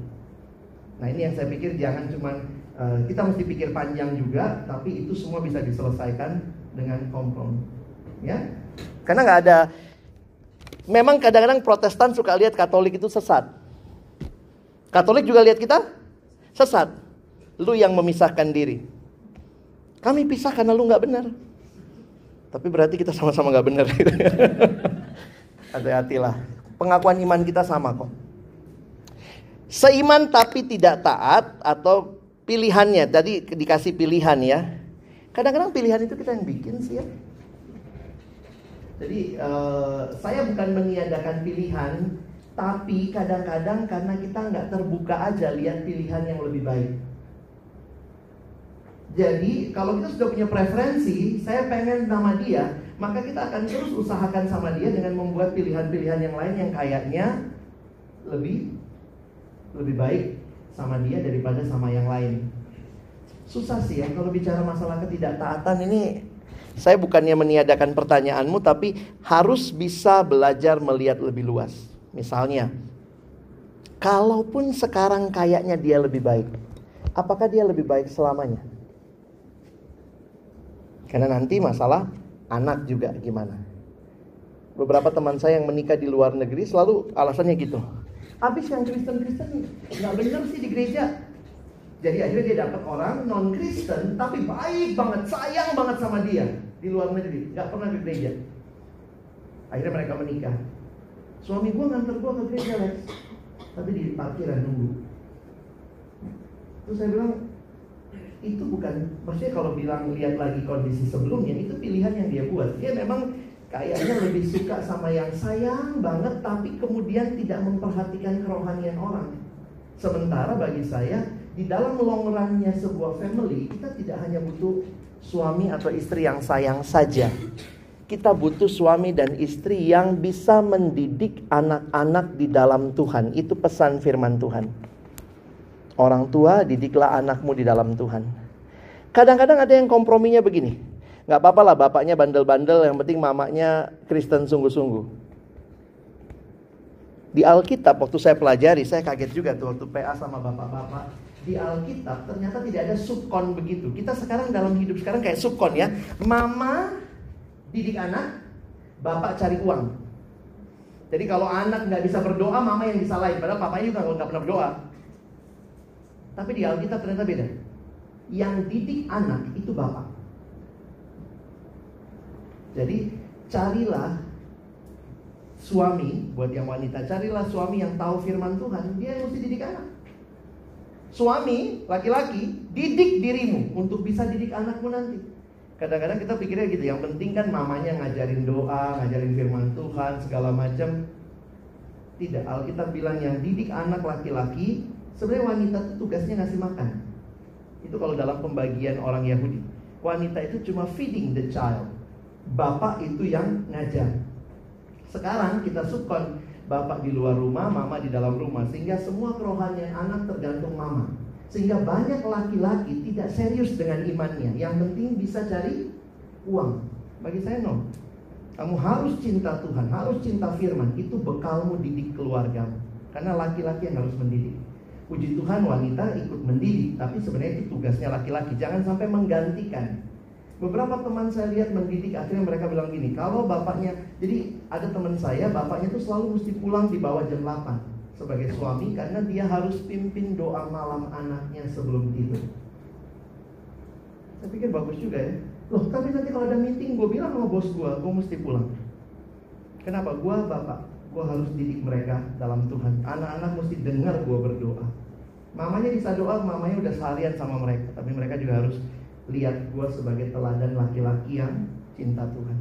B: Nah ini yang saya pikir jangan cuma uh, kita mesti pikir panjang juga, tapi itu semua bisa diselesaikan dengan kompromi. Ya, karena nggak ada. Memang kadang-kadang Protestan suka lihat Katolik itu sesat. Katolik juga lihat kita sesat. Lu yang memisahkan diri. Kami pisah karena lu nggak benar. Tapi berarti kita sama-sama nggak benar. <laughs> Hati-hatilah. Pengakuan iman kita sama kok. Seiman tapi tidak taat atau pilihannya tadi dikasih pilihan ya. Kadang-kadang pilihan itu kita yang bikin sih ya. Jadi uh, saya bukan meniadakan pilihan, tapi kadang-kadang karena kita nggak terbuka aja lihat pilihan yang lebih baik. Jadi kalau kita sudah punya preferensi, saya pengen nama dia, maka kita akan terus usahakan sama dia dengan membuat pilihan-pilihan yang lain yang kayaknya lebih lebih baik sama dia daripada sama yang lain. Susah sih ya kalau bicara masalah ketidaktaatan ini saya bukannya meniadakan pertanyaanmu tapi harus bisa belajar melihat lebih luas. Misalnya, kalaupun sekarang kayaknya dia lebih baik, apakah dia lebih baik selamanya? Karena nanti masalah anak juga gimana. Beberapa teman saya yang menikah di luar negeri selalu alasannya gitu. Habis yang Kristen-Kristen nggak benar sih di gereja. Jadi akhirnya dia dapat orang non Kristen tapi baik banget, sayang banget sama dia di luar negeri, nggak pernah ke gereja. Akhirnya mereka menikah. Suami gua nganter gua ke gereja Lex, tapi di parkiran nunggu. Terus saya bilang itu bukan, maksudnya kalau bilang lihat lagi kondisi sebelumnya itu pilihan yang dia buat. Dia memang kayaknya lebih suka sama yang sayang banget tapi kemudian tidak memperhatikan kerohanian orang. Sementara bagi saya di dalam long run-nya sebuah family kita tidak hanya butuh suami atau istri yang sayang saja. Kita butuh suami dan istri yang bisa mendidik anak-anak di dalam Tuhan. Itu pesan firman Tuhan. Orang tua didiklah anakmu di dalam Tuhan. Kadang-kadang ada yang komprominya begini. Nggak apa-apa lah bapaknya bandel-bandel, yang penting mamanya Kristen sungguh-sungguh. Di Alkitab waktu saya pelajari, saya kaget juga tuh waktu PA sama bapak-bapak. Di Alkitab ternyata tidak ada subkon begitu. Kita sekarang dalam hidup sekarang kayak subkon ya. Mama didik anak, bapak cari uang. Jadi kalau anak nggak bisa berdoa, mama yang disalahin. Padahal papanya juga nggak pernah berdoa. Tapi di Alkitab ternyata beda. Yang didik anak itu bapak. Jadi carilah suami buat yang wanita, carilah suami yang tahu firman Tuhan, dia yang mesti didik anak. Suami, laki-laki, didik dirimu untuk bisa didik anakmu nanti. Kadang-kadang kita pikirnya gitu, yang penting kan mamanya ngajarin doa, ngajarin firman Tuhan, segala macam. Tidak, Alkitab bilang yang didik anak laki-laki, sebenarnya wanita itu tugasnya ngasih makan. Itu kalau dalam pembagian orang Yahudi. Wanita itu cuma feeding the child bapak itu yang ngajar. Sekarang kita subkon bapak di luar rumah, mama di dalam rumah sehingga semua kerohanian anak tergantung mama. Sehingga banyak laki-laki tidak serius dengan imannya. Yang penting bisa cari uang. Bagi saya no. Kamu harus cinta Tuhan, harus cinta firman. Itu bekalmu didik keluargamu. Karena laki-laki yang harus mendidik. Puji Tuhan wanita ikut mendidik, tapi sebenarnya itu tugasnya laki-laki. Jangan sampai menggantikan. Beberapa teman saya lihat mendidik akhirnya mereka bilang gini, kalau bapaknya, jadi ada teman saya, bapaknya tuh selalu mesti pulang di bawah jam 8 sebagai suami karena dia harus pimpin doa malam anaknya sebelum tidur. Saya pikir bagus juga ya. Loh, tapi nanti kalau ada meeting, gue bilang sama bos gue, gue mesti pulang. Kenapa? Gue bapak, gue harus didik mereka dalam Tuhan. Anak-anak mesti dengar gue berdoa. Mamanya bisa doa, mamanya udah seharian sama mereka, tapi mereka juga harus lihat gue sebagai teladan laki-laki yang cinta Tuhan.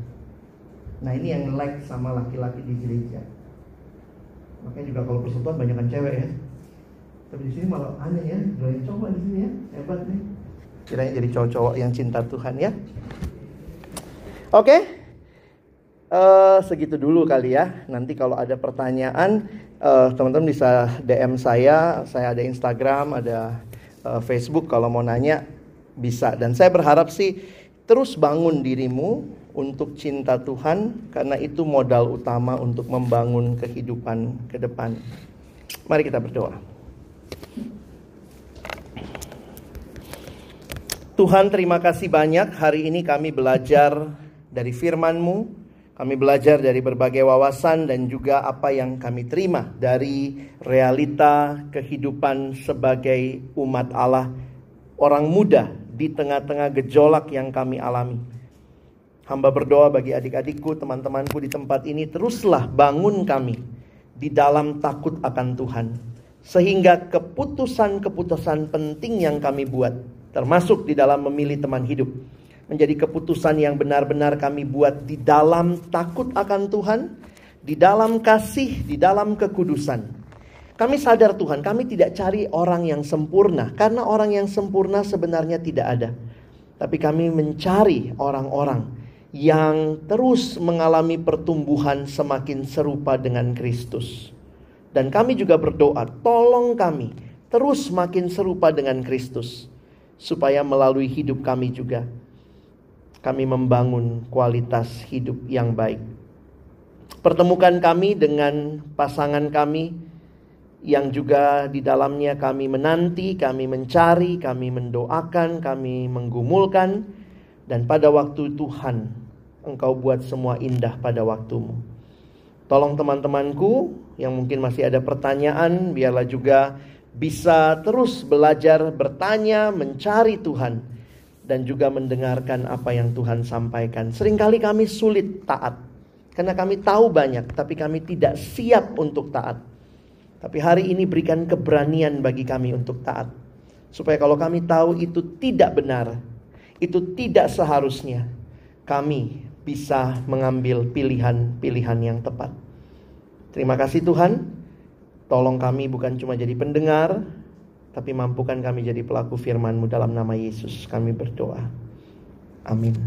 B: Nah ini yang like sama laki-laki di gereja. Makanya juga kalau persekutuan banyakkan cewek ya. Tapi di sini malah aneh ya, doain coba di sini ya, hebat nih. Kiranya jadi cowok-cowok yang cinta Tuhan ya. Oke. Eh, segitu dulu kali ya. Nanti kalau ada pertanyaan, eh, teman-teman bisa DM saya. Saya ada Instagram, ada eh, Facebook. Kalau mau nanya bisa. Dan saya berharap sih terus bangun dirimu untuk cinta Tuhan, karena itu modal utama untuk membangun kehidupan ke depan. Mari kita berdoa. Tuhan terima kasih banyak hari ini kami belajar dari firman-Mu. Kami belajar dari berbagai wawasan dan juga apa yang kami terima dari realita kehidupan sebagai umat Allah. Orang muda di tengah-tengah gejolak yang kami alami. Hamba berdoa bagi adik-adikku, teman-temanku di tempat ini, teruslah bangun kami di dalam takut akan Tuhan. Sehingga keputusan-keputusan penting yang kami buat termasuk di dalam memilih teman hidup. Menjadi keputusan yang benar-benar kami buat di dalam takut akan Tuhan, di dalam kasih, di dalam kekudusan. Kami sadar Tuhan, kami tidak cari orang yang sempurna, karena orang yang sempurna sebenarnya tidak ada. Tapi kami mencari orang-orang yang terus mengalami pertumbuhan semakin serupa dengan Kristus. Dan kami juga berdoa, tolong kami terus makin serupa dengan Kristus supaya melalui hidup kami juga kami membangun kualitas hidup yang baik. Pertemukan kami dengan pasangan kami yang juga di dalamnya kami menanti, kami mencari, kami mendoakan, kami menggumulkan dan pada waktu Tuhan engkau buat semua indah pada waktumu. Tolong teman-temanku yang mungkin masih ada pertanyaan biarlah juga bisa terus belajar bertanya, mencari Tuhan dan juga mendengarkan apa yang Tuhan sampaikan. Seringkali kami sulit taat karena kami tahu banyak tapi kami tidak siap untuk taat. Tapi hari ini berikan keberanian bagi kami untuk taat. Supaya kalau kami tahu itu tidak benar, itu tidak seharusnya, kami bisa mengambil pilihan-pilihan yang tepat. Terima kasih Tuhan. Tolong kami bukan cuma jadi pendengar, tapi mampukan kami jadi pelaku firman-Mu dalam nama Yesus. Kami berdoa. Amin.